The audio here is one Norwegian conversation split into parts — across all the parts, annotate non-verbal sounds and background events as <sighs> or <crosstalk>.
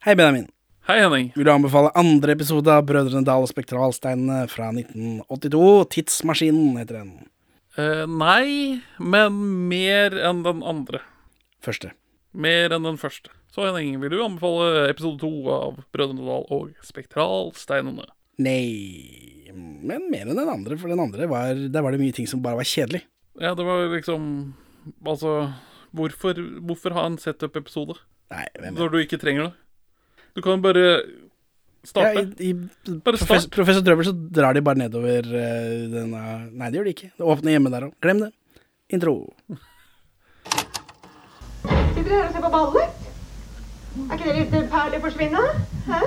Hei, Benjamin. Hei, Henning. Vil du anbefale andre episode av Brødrene Dal og Spektralsteinene fra 1982? Tidsmaskinen heter den. Uh, nei, men mer enn den andre. Første. Mer enn den første. Så Henning, vil du anbefale episode to av Brødrene Dal og Spektralsteinene? Nei Men mer enn den andre, for den andre var Der var det mye ting som bare var kjedelig. Ja, det var liksom Altså, hvorfor, hvorfor ha en setup-episode når du ikke trenger det? Du kan bare Ja, starte. i, i Bare professor, start. professor Drøvel så drar de bare nedover uh, denne Nei, det gjør de ikke. Det åpner hjemme der òg. Glem det. Intro. Sitter dere her og ser på ballet? Er ikke dere ute perler forsvinne? Hæ?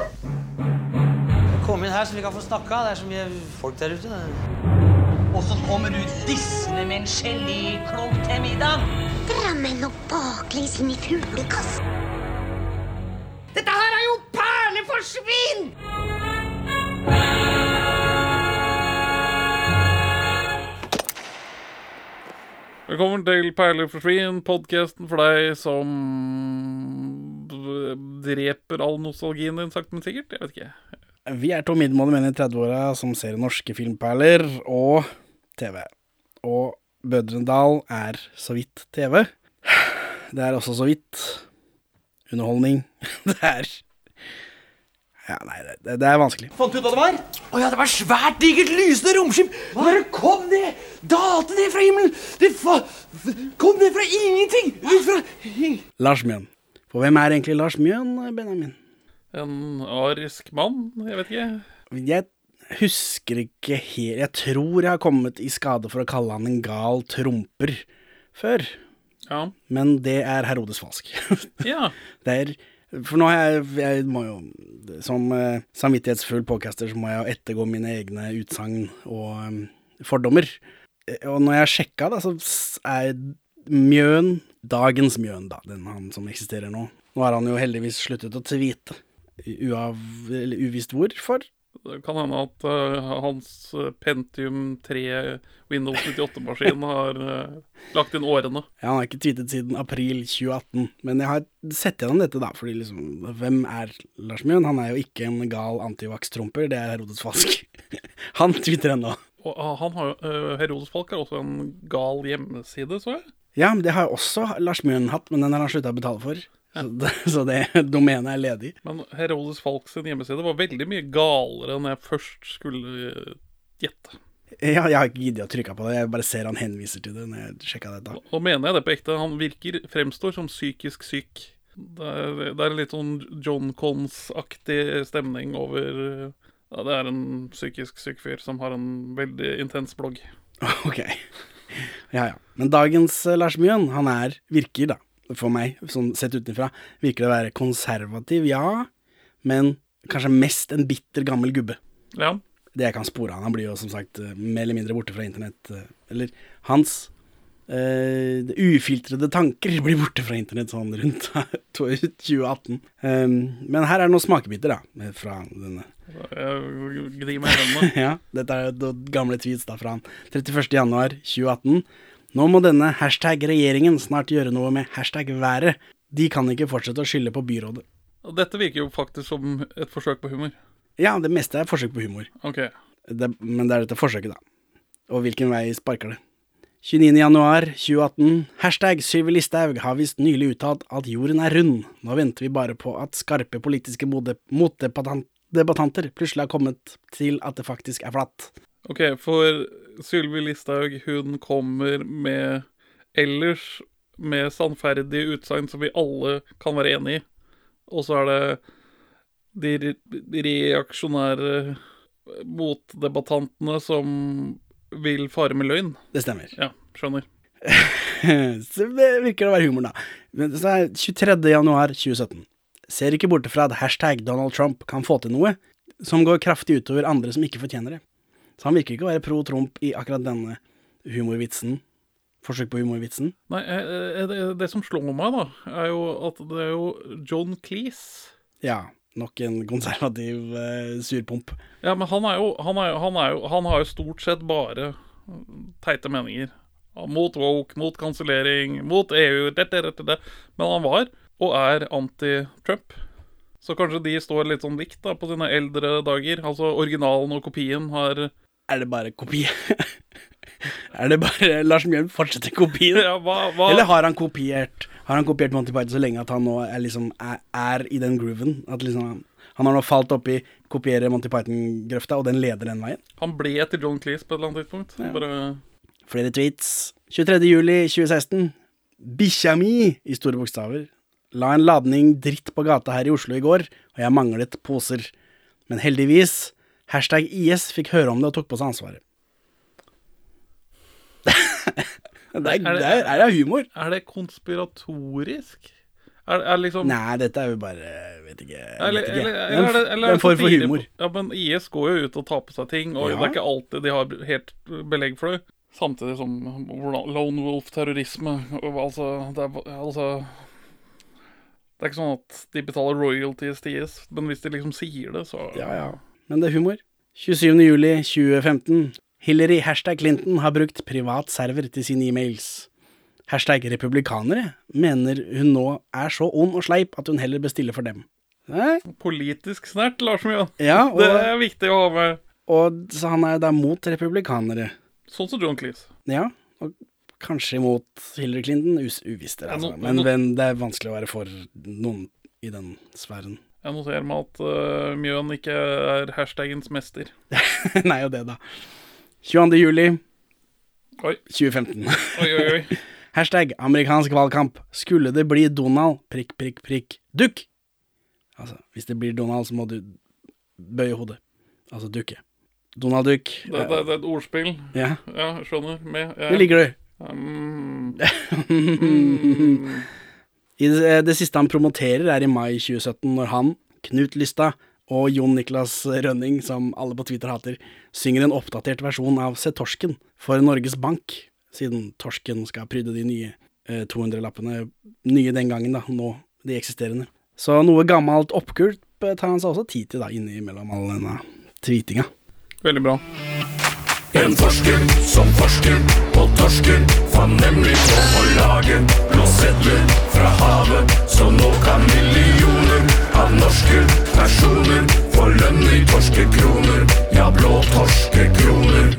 Kom inn her så vi kan få snakka. Det er så mye folk der ute. Og så kommer du dissende med en geléklump til middag. Drammen og baklengs inn i fuglekassen. Dette her er jo perleforsvinn! Velkommen til Perler forsvinn, podkasten for deg som dreper all nostalgien din, sakte, men sikkert. Jeg vet ikke. Vi er to middelmådige menn i 30-åra som ser norske filmperler og TV. Og Bødrendal er så vidt TV. Det er også så vidt underholdning. <laughs> Det er Ja, nei, det, det er vanskelig. Fant du ut hva det var? Å ja, det var svært digert lysende romskip. Det bare kom ned! Dalte ned fra himmelen! Det fa kom ned fra ingenting! Ut fra Lars Mjøen. For hvem er egentlig Lars Mjøen, Benjamin? En arisk mann? Jeg vet ikke. Jeg husker ikke helt Jeg tror jeg har kommet i skade for å kalle han en gal tromper før. Ja. Men det er Herodes falsk. <laughs> ja. Det er For nå har jeg, jeg må jo Som eh, samvittighetsfull podcaster så må jeg jo ettergå mine egne utsagn og um, fordommer. Eh, Og når jeg sjekka, da, så er Mjøen dagens Mjøen, da. Den han som eksisterer nå. Nå har han jo heldigvis sluttet å tweete. Uav, eller uvisst hvorfor. Det kan hende at uh, hans eh, Pentium 3 Windows 98-maskin <laughs> har uh, lagt inn årene. Ja, han har ikke tweetet siden april 2018, men jeg har sett gjennom dette, da, fordi liksom Hvem er Lars Mjøen? Han er jo ikke en gal antivax-tromper, det er Herodes Falsk. <laughs> han tweeter ennå. Og han har jo eh, Herodes Falk har også en gal hjemmeside, så jeg. Ja, men det har jo også Lars Mjøen hatt, men den har han slutta å betale for. <laughs> Så det, domenet er ledig. Men Herodes Falk sin hjemmeside var veldig mye galere enn jeg først skulle eh, gjette. Ja, jeg har ikke giddet å trykke på det, jeg bare ser han henviser til det når jeg sjekka dette. Og mener jeg det på ekte. Han virker, fremstår som psykisk syk. Det er, det er litt sånn John Cons-aktig stemning over eh, ja, Det er en psykisk syk fyr som har en veldig intens blogg. <laughs> Ok. Ja, ja. Men dagens eh, Lars Mjøen, han er, virker da, for meg, sånn sett utenfra, virker det å være konservativ, ja, men kanskje mest en bitter gammel gubbe. Ja. Det jeg kan spore han. Han blir jo som sagt eh, mer eller mindre borte fra internett. eh, Eller hans Uh, ufiltrede tanker blir borte fra internett sånn rundt 2018. Um, men her er det noen smakebiter, da, fra denne Gni meg i hendene. ja, dette er jo gamle tweets da fra han 31. januar 2018. Nå må denne hashtag regjeringen snart gjøre noe med hashtag været. De kan ikke fortsette å skylde på byrådet. Dette virker jo faktisk som et forsøk på humor. Ja, det meste er forsøk på humor. Ok. Det, men det er dette forsøket, da. Og hvilken vei sparker det? 29. januar 2018. Hashtag Sylvi Listhaug har visst nylig uttalt at jorden er rund. Nå venter vi bare på at skarpe politiske motdebattanter plutselig har kommet til at det faktisk er flatt. Ok, for Sylvi Listhaug, hun kommer med ellers med sannferdige utsagn som vi alle kan være enig i. Og så er det de re- de reaksjonære motdebattantene som vil fare med løgn. Det stemmer. Ja, skjønner. <laughs> så det virker å være humor, da. Men så er 23. januar 2017. Ser ikke bort fra at hashtag Donald Trump kan få til noe som går kraftig utover andre som ikke fortjener det. Så han virker ikke å være pro Trump i akkurat denne humorvitsen. Forsøk på humorvitsen. Nei, eh, eh, det, det som slår meg, da, er jo at det er jo John Cleese. Ja, nok en konservativ eh, surpomp. Ja, men han er jo Han, er, han, er jo, han har jo stort sett bare teite meninger. Mot woke, mot kansellering, mot EU, dette, dette, dette. Men han var, og er, anti-Trump. Så kanskje de står litt sånn likt da på sine eldre dager. Altså originalen og kopien har Er det bare kopi? <laughs> er det bare Lars Mjøen fortsetter kopien? <laughs> Ja, hva, hva Eller har han kopiert Har han kopiert Monty Python så lenge at han nå er, liksom, er, er i den grooven? At liksom han, har nå falt oppi kopiere Monty Python-grøfta, og den leder den veien? Han ble etter John Cleese på et eller annet tidspunkt. Bare Flere tweets. 23. juli 2016. Bikkja mi, i store bokstaver, la en ladning dritt på gata her i Oslo i går, og jeg manglet poser. Men heldigvis, hashtag IS fikk høre om det og tok på seg ansvaret. <laughs> det er, Er det- er, det humor? Er det konspiratorisk? Er, er liksom Nei, dette er jo bare Vet ikke. Eller, vet ikke. eller, er eller, er eller er en form for humor. Ja, men IS går jo ut og tar på seg ting, og Ja. det er ikke alltid de har helt belegg for det. Samtidig som lone wolf-terrorisme Altså, det er, altså Det er ikke sånn at de betaler royalties til IS, men hvis de liksom sier det, så Ja, ja. Men det er humor. 27. juli 2015. Hillary hashtag Clinton har brukt privat server til sine e-mails. Hashtag republikanere mener hun nå er så ond og sleip at hun heller bestiller for dem. Nei? Politisk snert, Lars Mjøen. Ja, <laughs> og, Det er viktig å ha med. og så han er da mot republikanere. Sånn som John Cleese. Ja, og kanskje mot Hillary Clinton. Uvisst, altså. Men, men det er vanskelig å være for noen i den sfæren. Jeg noterer meg at uh, Mjøen ikke er hashtagens mester. <laughs> Nei, og det, da. 22. juli Oi, 2015. oi, oi. oi. <laughs> Hashtag amerikansk valgkamp. Skulle det bli Donald, prikk, prikk, prikk, dukk. Altså, hvis det blir Donald, så må du bøye hodet. Altså dukke. Donald Duck. Det, det, det er et ordspill. Ja, Ja, skjønner. Med, det liker du. Um, I <laughs> det, det siste han promoterer, er i mai 2017, når han, Knut Lystad og Jon Niklas Rønning, som alle på Twitter hater, synger en oppdatert versjon av Se torsken for Norges Bank, siden torsken skal prydde de nye eh, 200-lappene. Nye den gangen, da. Nå de eksisterende. Så noe gammelt oppkult eh, tar han seg også tid til, da, innimellom all denne tweetinga. veldig bra. En forsker som forsker på torsken fant nemlig på å lage blå sedler fra havet. Så nå kan millioner av norske personer få lønn i torskekroner. Ja, blå torskekroner.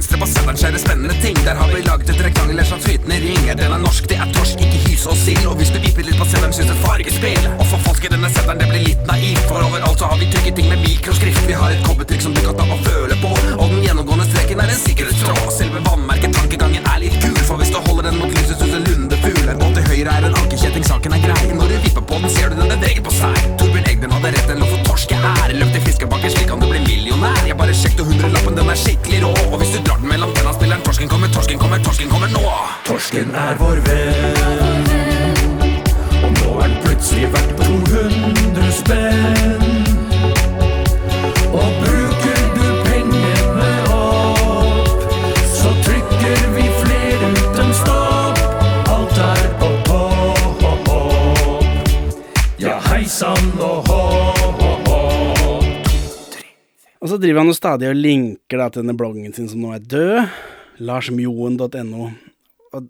Venstre på seddelen skjer det spennende ting. Der har vi laget et rektangel som flytende ring. Er den er norsk, det er torsk, ikke hyse og sild. Og hvis du vipper litt på seddelen, syns et fargespill. Og for folk i denne seddelen, det blir litt naivt. For overalt så har vi trykket ting med mikroskrift. Vi har et kobbertrykk som du kan ta og føle på. Og den gjennomgående streken er en sikkerhetstråd. Selve vannmerket-tankegangen er litt kul. For hvis du holder den mot lyset, syns en lundefugl. En båt til høyre er en ankekjetting, saken er grei. Når du vipper på den, ser du den beveger på seg. Torbjørn Egnen hadde rett, den lå for torske er. Torsken er vår venn. Og nå er den plutselig verdt 200 spenn. Og bruker du pengene opp, så trykker vi flere uten stopp. Alt er på topp. Ja, hei sann og hopp. Og så driver han jo stadig og linker da til denne bloggen sin som nå er død, larsmjoen.no. Og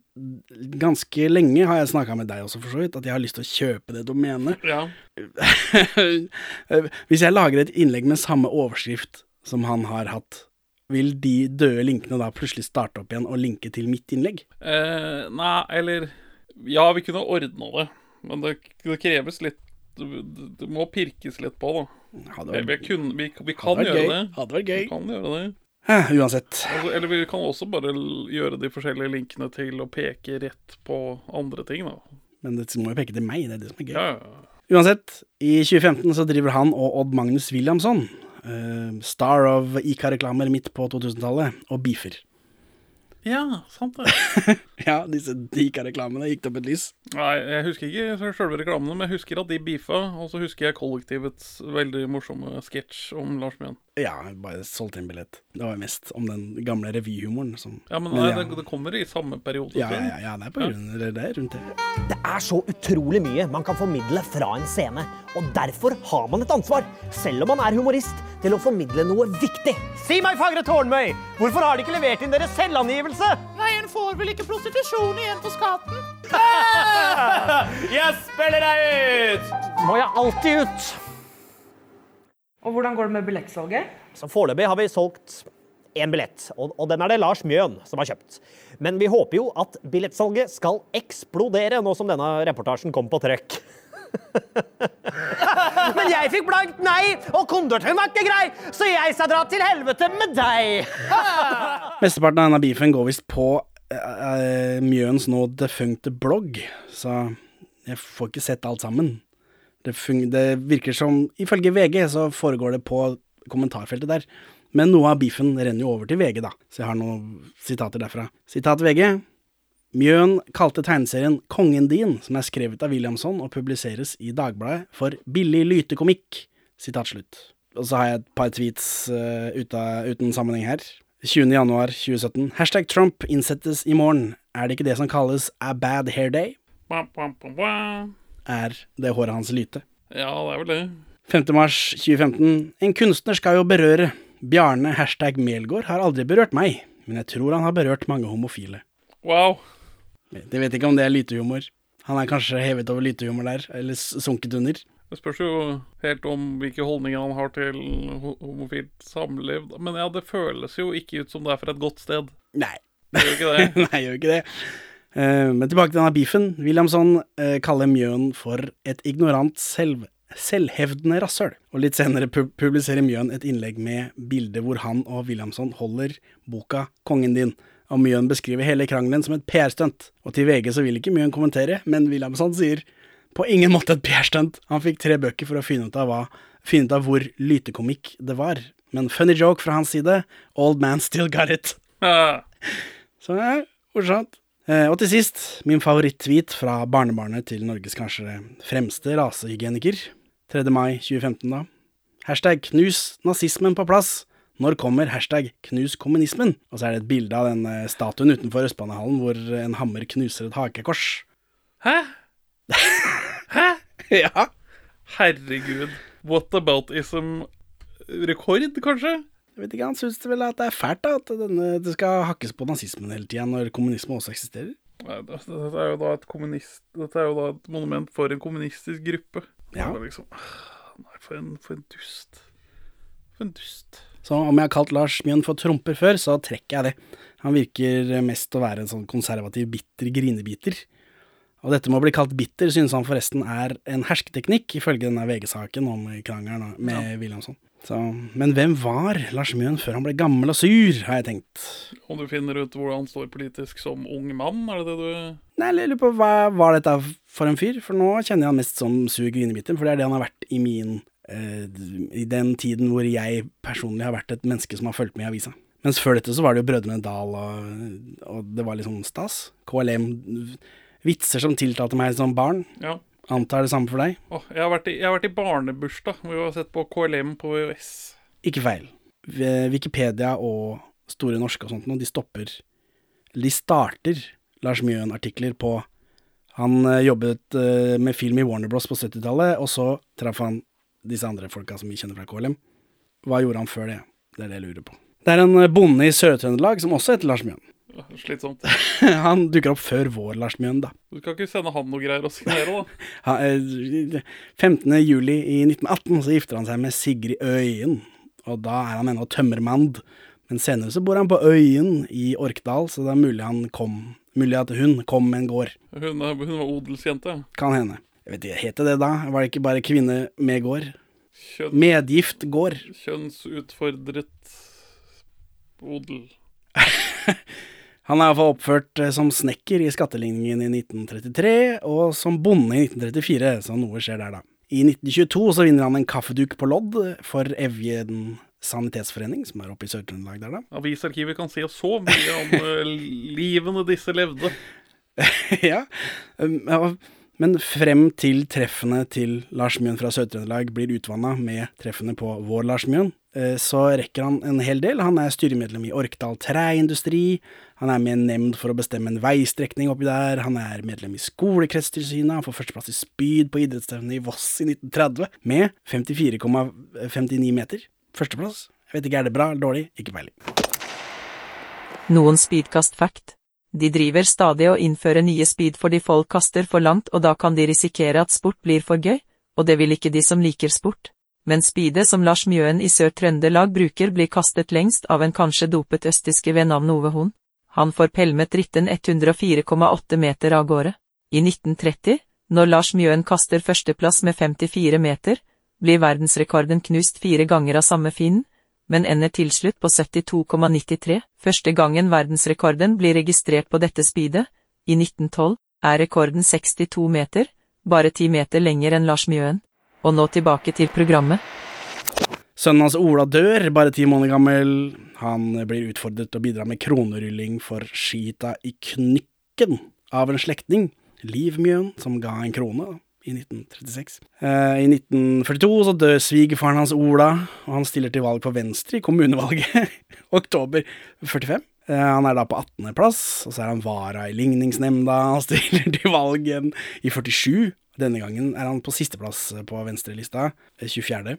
ganske lenge har jeg snakka med deg også, for så vidt, at jeg har lyst til å kjøpe det domenet. Ja. <laughs> Hvis jeg lager et innlegg med samme overskrift som han har hatt, vil de døde linkene da plutselig starte opp igjen og linke til mitt innlegg? Eh, nei, eller Ja, vi kunne ordna det, men det, det kreves litt det, må pirkes litt på, da. Hadde Vi, vi, kunne, kun, vi, vi kan gjøre gøy. det. Hadde vært Vi gøy. kan gjøre det. Eh, uansett. Altså, eller vi kan også bare gjøre de forskjellige linkene til å peke rett på andre ting, da. Men det må jo peke til meg, det er det som er gøy. Ja, ja. Uansett, i 2015 så driver han og Odd Magnus Williamson, uh, star of IK-reklamer midt på 2000-tallet, og beefer. Ja sant det. <laughs> Ja, disse Dika-reklamene gikk det opp et lys. Nei, jeg husker ikke selve reklamene, men jeg husker at de beefa. Og så husker jeg Kollektivets veldig morsomme sketsj om Lars Mjøen. Ja, bare solgte inn billett. Det var mest om den gamle revyhumoren som Ja, men Men ja. det, det kommer i samme periode. Ja, ja, ja, ja, det er på grunn av det er rundt det. Det er så utrolig mye man kan formidle fra en scene, og derfor har man et ansvar, selv om man er humorist. Til å formidle noe viktig. Si meg, fagre Tårnmøy, hvorfor har de ikke levert inn deres selvangivelse? Nei, en får vel ikke prostitusjon igjen på skatten? <laughs> Jeg spiller deg ut! Må jeg alltid ut? Og hvordan går det med billettsalget? Så Foreløpig har vi solgt én billett, og, og den er det Lars Mjøen som har kjøpt. Men vi håper jo at billettsalget skal eksplodere nå som denne reportasjen kom på trykk. <laughs> Men jeg fikk blankt nei, og konduktøren var ikke grei, så jeg sa dra til helvete med deg. <laughs> Mesteparten av denne beefen går visst på uh, Mjøens nå defunkte blogg, så jeg får ikke sett alt sammen. Det, det virker som Ifølge VG så foregår det på kommentarfeltet der. Men noe av beefen renner jo over til VG, da, så jeg har noen sitater derfra. Sitat VG. Mjøen kalte tegneserien Kongen din, som er skrevet av Williamson og publiseres i Dagbladet, for billig lytekomikk. Sitat slutt. Og så har jeg et par tweets uh, uten, sammenheng her. 20. januar 2017. Hashtag Trump innsettes i morgen. Er det ikke det som kalles a bad hair day? Er det håret hans lyte? Ja, det er vel det. 5. mars 2015. En kunstner skal jo berøre. Bjarne hashtag Melgaard har aldri berørt meg, men jeg tror han har berørt mange homofile. Wow. Jeg vet ikke om det er lytehumor. Han er kanskje hevet over lytehumor der, eller sunket under. Det spørs jo helt om hvilke holdninger han har til homofilt samliv. Men ja, det føles jo ikke ut som det er fra et godt sted. Nei. Det gjør ikke det. <laughs> Nei, gjør ikke det. Eh, men tilbake til denne beefen. Williamson uh, kaller Mjøen for et ignorant selv, selvhevdende rasshøl. Og litt senere pu publiserer Mjøen et innlegg med bilde hvor han og Williamson holder boka Kongen din. Og Mjøen beskriver hele krangelen som et PR-stunt. Og til VG så vil ikke Mjøen kommentere, men Williamson sier på ingen måte et PR-stunt. Han fikk tre bøker for å finne ut av, hva, finne ut av hvor lytekomikk det var. Men funny joke fra hans side. Old man still got it. Ah. Så det er morsomt. Eh, og til sist, min favoritt-tweet fra barnebarnet til Norges kanskje fremste rasehygieniker. 3. mai 2015, da. Hashtag knus nazismen på plass. Når kommer hashtag knus kommunismen? Og så er det et bilde av den eh, statuen utenfor Østbanehallen hvor en hammer knuser et hakekors. Hæ? <laughs> Hæ? Ja. Herregud. What aboutism rekord, kanskje? Jeg vet ikke, Han syns vel at det er fælt da, at denne, det skal hakkes på nazismen hele tida, når kommunisme også eksisterer. Nei, det- Dette er jo da et kommunist... Dette er jo da et monument for en kommunistisk gruppe. Ja. Liksom, nei, for en, for en dust. For en dust. Så om jeg har kalt Lars Mjøen for tromper før, så trekker jeg det. Han virker mest å være en sånn konservativ, bitter grinebiter. Og dette med å bli kalt bitter synes han forresten er en hersketeknikk, ifølge denne VG-saken om krangelen med Williamson. Så, men hvem var Lars Mjøen før han ble gammel og sur, har jeg tenkt. Om du finner ut hvor han står politisk som ung mann, er det det du Nei, jeg lurer på hva var dette for en fyr, for nå kjenner jeg han mest som sur grinebiter, for det er det han har vært i min I den tiden hvor jeg personlig har vært et menneske som har fulgt med i avisa. Mens før dette så var det jo Brødrene Dal, og, og det var liksom stas. KLM. Vitser som tiltalte meg som barn. Ja. Antar det samme for deg? Åh, jeg, har vært i, jeg har vært i barnebursdag, hvor vi har sett på KLM på VHS. Ikke feil. Wikipedia og Store Norske og sånt nå, de stopper De starter Lars Mjøen-artikler på Han eh, jobbet eh, med film i Warner Bros på 70-tallet, og så traff han disse andre folka som vi kjenner fra KLM. Hva gjorde han før det? Det er det jeg lurer på. Det er en eh, bonde i Sør-Trøndelag som også heter Lars Mjøen. Slitsomt. <laughs> han dukker opp før vår Lars Mjøen, da. Du kan ikke sende han noe greier å signere, da. <laughs> Han, eh, 15. juli i 1918 så gifter han seg med Sigrid Øyen, og da er han ennå tømmermand. Men senere så bor han på Øyen i Orkdal, så det er mulig, han kom, mulig at hun kom med en gård. Hun, hun var odelsjente. Kan hende. Jeg vet ikke, Heter det da? Var det ikke bare kvinne med gård? Kjønn, Medgift gård. kjønnsutfordret odel. <laughs> Han er iallfall oppført eh, som snekker i skatteligningen i 1933, og som bonde i 1934, så noe skjer der, da. I 1922 så vinner han en kaffeduk på lodd for Evjen sanitetsforening, som er oppe i Sør-Trøndelag der, da. Avisarkivet kan si så mye om eh, livene disse levde. <laughs> ja. um, ja, Men frem til treffene til Lars Mjøen fra Sør-Trøndelag blir utvanna med treffene på vår Lars Mjøen, eh, så rekker han en hel del. Han er styremedlem i Orkdal Træindustri. Han er med i en nemnd for å bestemme en veistrekning oppi der. Han er medlem i Skolekretstilsynet. Han får førsteplass i spyd på idrettsstevnet i Voss i 1930 med 54,59 meter. Førsteplass. Jeg vet ikke, er det bra eller dårlig? Ikke peiling. Noen speedkast fact. De driver stadig å innføre nye speed fordi folk kaster for langt og da kan de risikere at sport blir for gøy, og det vil ikke de som liker sport. Men speedet som Lars Mjøen i Sør-Trøndelag bruker blir kastet lengst av en kanskje dopet østiske ved navn Ove Horn. Han får pælmet dritten 104,8 meter av gårde. I 1930, når Lars Mjøen kaster førsteplass med 54 meter, blir verdensrekorden knust fire ganger av samme finnen, men ender til slutt på 72,93. Første gangen verdensrekorden blir registrert på dette speedet, i 1912, er rekorden 62 meter, bare 10 meter lenger enn Lars Mjøen. Og nå tilbake til programmet. Sønnen hans Ola dør, bare ti måneder gammel. Han blir utfordret til å bidra med kronerylling for skita i knykken av en slektning, Liv Mjøen, som ga en krone i 1936. Eh, I 1942 så dør svigerfaren hans Ola, og han stiller til valg for Venstre i kommunevalget, <laughs> oktober 45. Eh, Han er da på 18. plass, og så er han vara i ligningsnemnda, han stiller til valg igjen i 47. Denne gangen er han på sisteplass på venstrelista, eh, 24.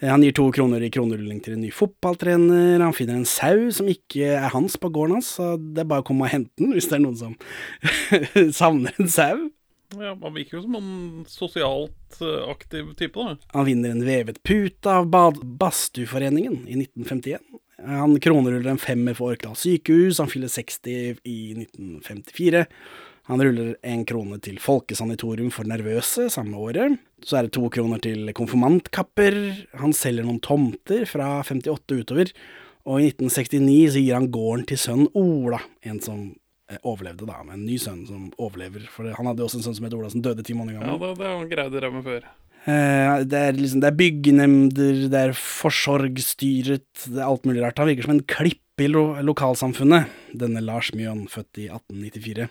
Eh, Han gir to kroner i kronerulling til en ny fotballtrener, han finner en sau som ikke er hans på gården hans, så det er bare å komme og hente den hvis det er noen som <laughs> savner en sau. Ja, Man virker jo som en sosialt eh, aktiv type, da. Han vinner en vevet pute av bad Badstueforeningen i 1951. Han kroneruller en femmer for Orkdal sykehus, han fyller 60 i 1954. Han ruller en krone til Folkesanitorium for nervøse samme året. Så er det to kroner til konfirmantkapper. Han selger noen tomter fra 58 utover. Og i 1969 så gir han gården til sønnen Ola, en som overlevde da, med en ny sønn som overlever. For han hadde jo også en sønn som het Ola, som døde ti måneder Ja, gammel. det, det har han greid å rømme før. Uh, det er liksom, det er byggenemnder, det er forsorgsstyret, det er alt mulig rart. Han virker som en klippe i lo lokalsamfunnet, denne Lars Mjøen, født i 1894.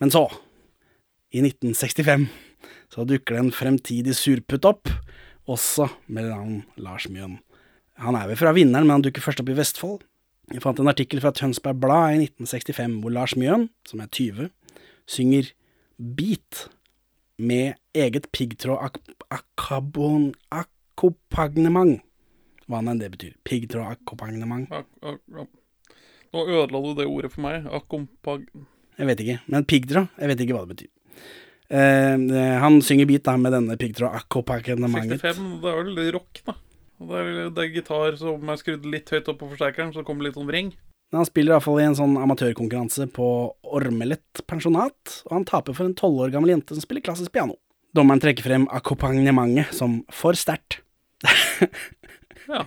Men så, i 1965, så dukker det en fremtidig surputt opp, også med navn Lars Mjøen. Han er vel fra Vinneren, men han dukker først opp i Vestfold. Jeg fant en artikkel fra Tønsberg Blad i 1965 hvor Lars Mjøen, som er 20, synger Beat med eget piggtråd-akkompagnement. Hva nå enn det betyr. Piggtråd-akkompagnement. Ak ak ak Nå ødela du det ordet for meg. Akkompag... Jeg vet ikke. Men piggtråd, jeg vet ikke hva det betyr. Eh, han synger beat da med denne piggtråd-akkompagnementet. 65, det er vel rock, da. Og Det er, det er gitar som er skrudd litt høyt opp på forsterkeren, så det kommer litt sånn vring. Men han spiller i hvert fall i en sånn amatørkonkurranse på Ormelet pensjonat, og han taper for en tolv år gammel jente som spiller klassisk piano. Dommeren trekker frem akkompagnementet som for sterkt. <laughs> Ja.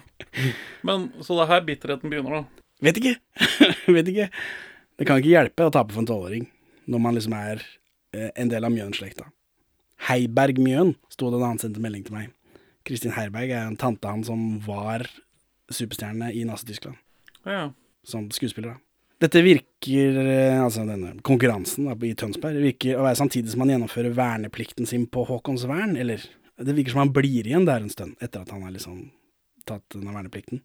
Men Så det er her bitterheten begynner, da. Vet ikke. <laughs> Vet ikke. Det kan ikke hjelpe å tape for en tolvåring, når man liksom er eh, en del av Mjøen-slekta. Heiberg Mjøen, sto det da han sendte melding til meg. Kristin Herberg er en tante han som var superstjerne i Nazi-Tyskland, Ja. som skuespiller. da. Dette virker, eh, altså denne konkurransen da, i Tønsberg, virker å være samtidig som han gjennomfører verneplikten sin på Haakonsvern, eller det virker som han blir igjen der en stund, etter at han har liksom tatt denne verneplikten.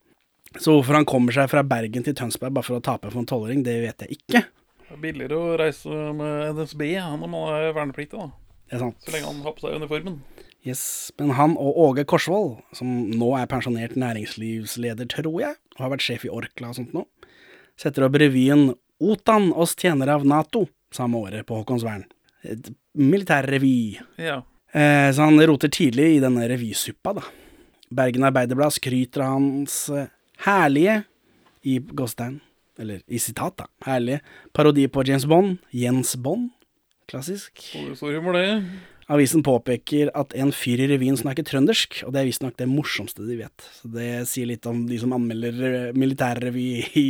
Så hvorfor han kommer seg fra Bergen til Tønsberg bare for å tape for en tolvåring, det vet jeg ikke. Det er billigere å reise med NSB når man er vernepliktig, da. Det er sant. Så lenge han har på seg uniformen. Yes, Men han og Åge Korsvold, som nå er pensjonert næringslivsleder, tror jeg, og har vært sjef i Orkla og sånt nå, setter opp revyen Otan oss tjenere av Nato samme året på Håkonsvern. Et militærrevy. Ja. Eh, så han roter tidlig i denne revysuppa, da. Bergen Arbeiderblad skryter av hans eh, herlige, i Gåstein, eller i sitat, da, herlige parodi på James Bond, Jens Bond, klassisk. Sorry for det. Avisen påpeker at en fyr i revyen snakker trøndersk, og det er visstnok det morsomste de vet. Så det sier litt om de som anmelder eh, militærrevy i,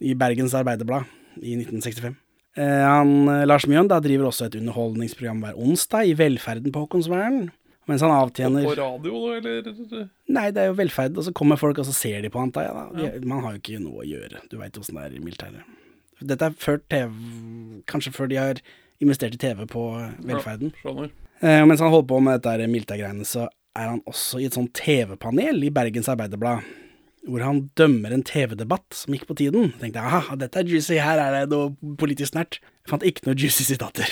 i Bergens Arbeiderblad i 1965. Eh, han, eh, Lars Mjøen da, driver også et underholdningsprogram hver onsdag i Velferden på Håkonsvern. Mens han avtjener På radio, eller? Nei, det er jo velferd, og så kommer folk og så ser de på, antar jeg. da. De, Man har jo ikke noe å gjøre, du veit åssen det er i militæret. Dette er før TV Kanskje før de har investert i TV på velferden. Ja. Eh, mens han holder på med dette Milta-greiene, så er han også i et sånt TV-panel i Bergens Arbeiderblad. Hvor han dømmer en TV-debatt som gikk på tiden. Jeg tenkte aha, dette er juicy, her er det noe politisk nært. Jeg fant ikke noe juicy sitater.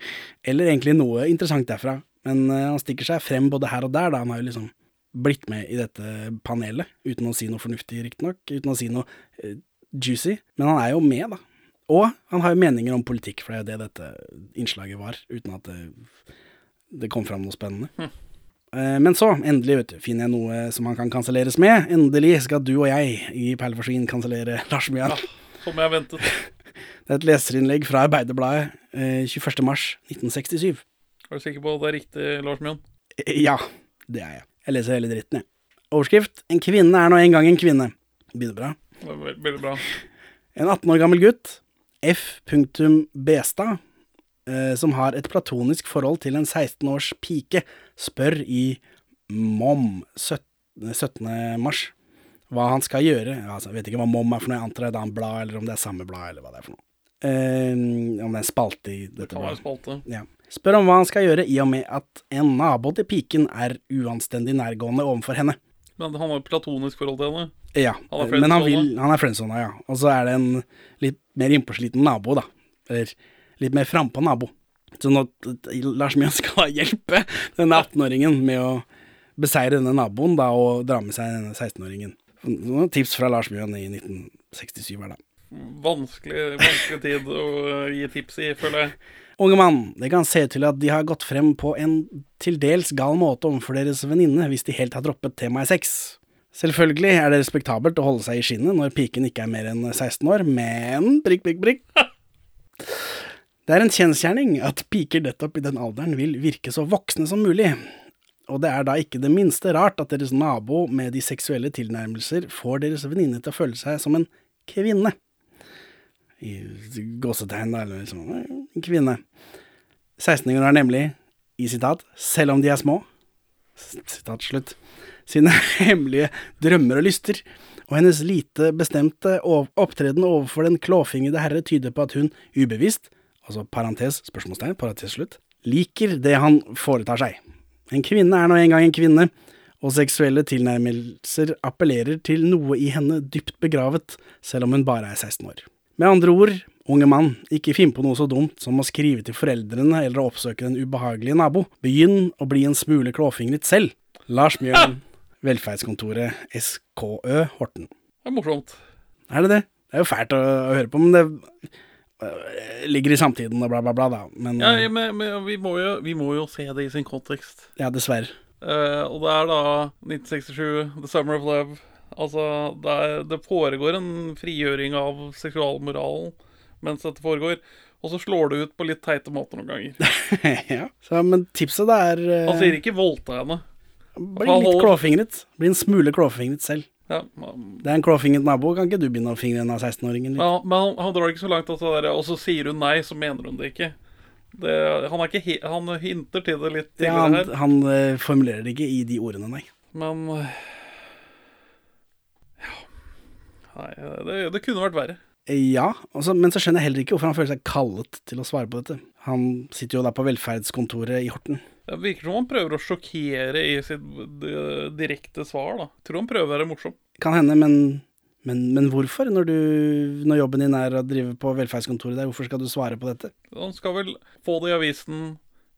<laughs> Eller egentlig noe interessant derfra. Men eh, han stikker seg frem både her og der, da. Han har jo liksom blitt med i dette panelet, uten å si noe fornuftig, riktignok, uten å si noe eh, juicy, men han er jo med, da. Og han har jo meninger om politikk, for det er jo det dette innslaget var, uten at det, det kom fram noe spennende. Eh, Men så, endelig, vet du, finner jeg noe som han kan kanselleres med. Endelig skal du og jeg i Perleforsvin kansellere Lars Mjøen. Som jeg ventet. <laughs> Det er et leserinnlegg fra Arbeiderbladet eh, 21. mars 1967. Er du sikker på at det er riktig, Lars Mjøen? Eh, Ja, det er jeg. Jeg leser hele dritten, jeg. Overskrift En kvinne er nå en gang en kvinne. Begynner bra. Veldig bra. En 18 år gammel gutt, F. Bestad, eh, som har et platonisk forhold til en 16 års pike, spør i MOM 17. 17. mars hva han skal gjøre. Altså, jeg vet ikke hva MOM er for noe, jeg antar det er et blad, eller om det er samme blad, eller hva det er for noe. Eh, om det er en spalte i dette bladet. spalte. Ja. Spør om hva han skal gjøre, i og med at en nabo til piken er uanstendig nærgående overfor henne. Men han har jo platonisk forhold til henne. Ja, Han men han, vil, han er friendzona, ja. Og så er det en litt mer innpåsliten nabo, da. Eller litt mer frampå nabo. Så at Lars Mjøen <laughs> skal hjelpe denne 18-åringen med å beseire denne naboen, da, og dra med seg denne 16-åringen. Noen tips fra Lars Mjøen i 1967 her, da. Vanskelig, vanskelig tid å gi tips i, føler jeg. Unge mann, det kan se ut til at de har gått frem på en til dels gal måte overfor deres venninne hvis de helt har droppet temaet sex. Selvfølgelig er det respektabelt å holde seg i skinnet når piken ikke er mer enn 16 år, men prikk, prikk, prikk. <laughs> Det er en kjensgjerning at piker nettopp i den alderen vil virke så voksne som mulig, og det er da ikke det minste rart at deres nabo med de seksuelle tilnærmelser får deres venninne til å føle seg som en kvinne. I gåsetegn, da, eller liksom en kvinne. 16-åringer har nemlig, i sitat, selv om de er små, sitat slutt, sine <laughs> hemmelige drømmer og lyster, og hennes lite bestemte opptreden overfor den klåfingrede herre tyder på at hun ubevisst, altså parentes, spørsmålstegn, parentes slutt, liker det han foretar seg. En kvinne er nå en gang en kvinne, og seksuelle tilnærmelser appellerer til noe i henne dypt begravet, selv om hun bare er 16 år. Med andre ord, unge mann, ikke finn på noe så dumt som å skrive til foreldrene eller å oppsøke den ubehagelige nabo. Begynn å bli en smule klåfingret selv. Lars Mjøen, <laughs> Velferdskontoret, SKØ, Horten. Det er morsomt. Er det det? Det er jo fælt å, å høre på, men det øh, ligger i samtiden og bla, bla, bla, da. Men Ja, øh, men, men vi, må jo, vi må jo se det i sin kontekst. ja, dessverre. Uh, og det er da 1967, The Summer of Love. Altså, det, er, det foregår en frigjøring av seksualmoralen mens dette foregår. Og så slår det ut på litt teite måter noen ganger. <laughs> ja, så, men tipset det er uh... Han sier ikke 'voldta henne'. Bli litt klåfingret. Bli en smule klåfingret selv. Ja, Det er en klåfingret nabo, kan ikke du begynne å fingre en av 16-åringen? Ja, men, han- han, drar ikke så langt. Altså, der, og så sier hun nei, så mener hun det ikke. Det, han, er ikke han hinter til det litt Ja, han, her. han uh, formulerer det ikke i de ordene, nei. Men øh, Ja. Nei, det, det kunne vært verre. Ja, altså, men så skjønner jeg heller ikke hvorfor han føler seg kallet til å svare på dette. Han sitter jo da på velferdskontoret i Horten. Det virker som han prøver å sjokkere i sitt direkte svar, da. Tror han prøver å være morsom. Kan hende, men, men, men hvorfor? Når, du, når jobben din er å drive på velferdskontoret der, hvorfor skal du svare på dette? Han skal vel få det i avisen,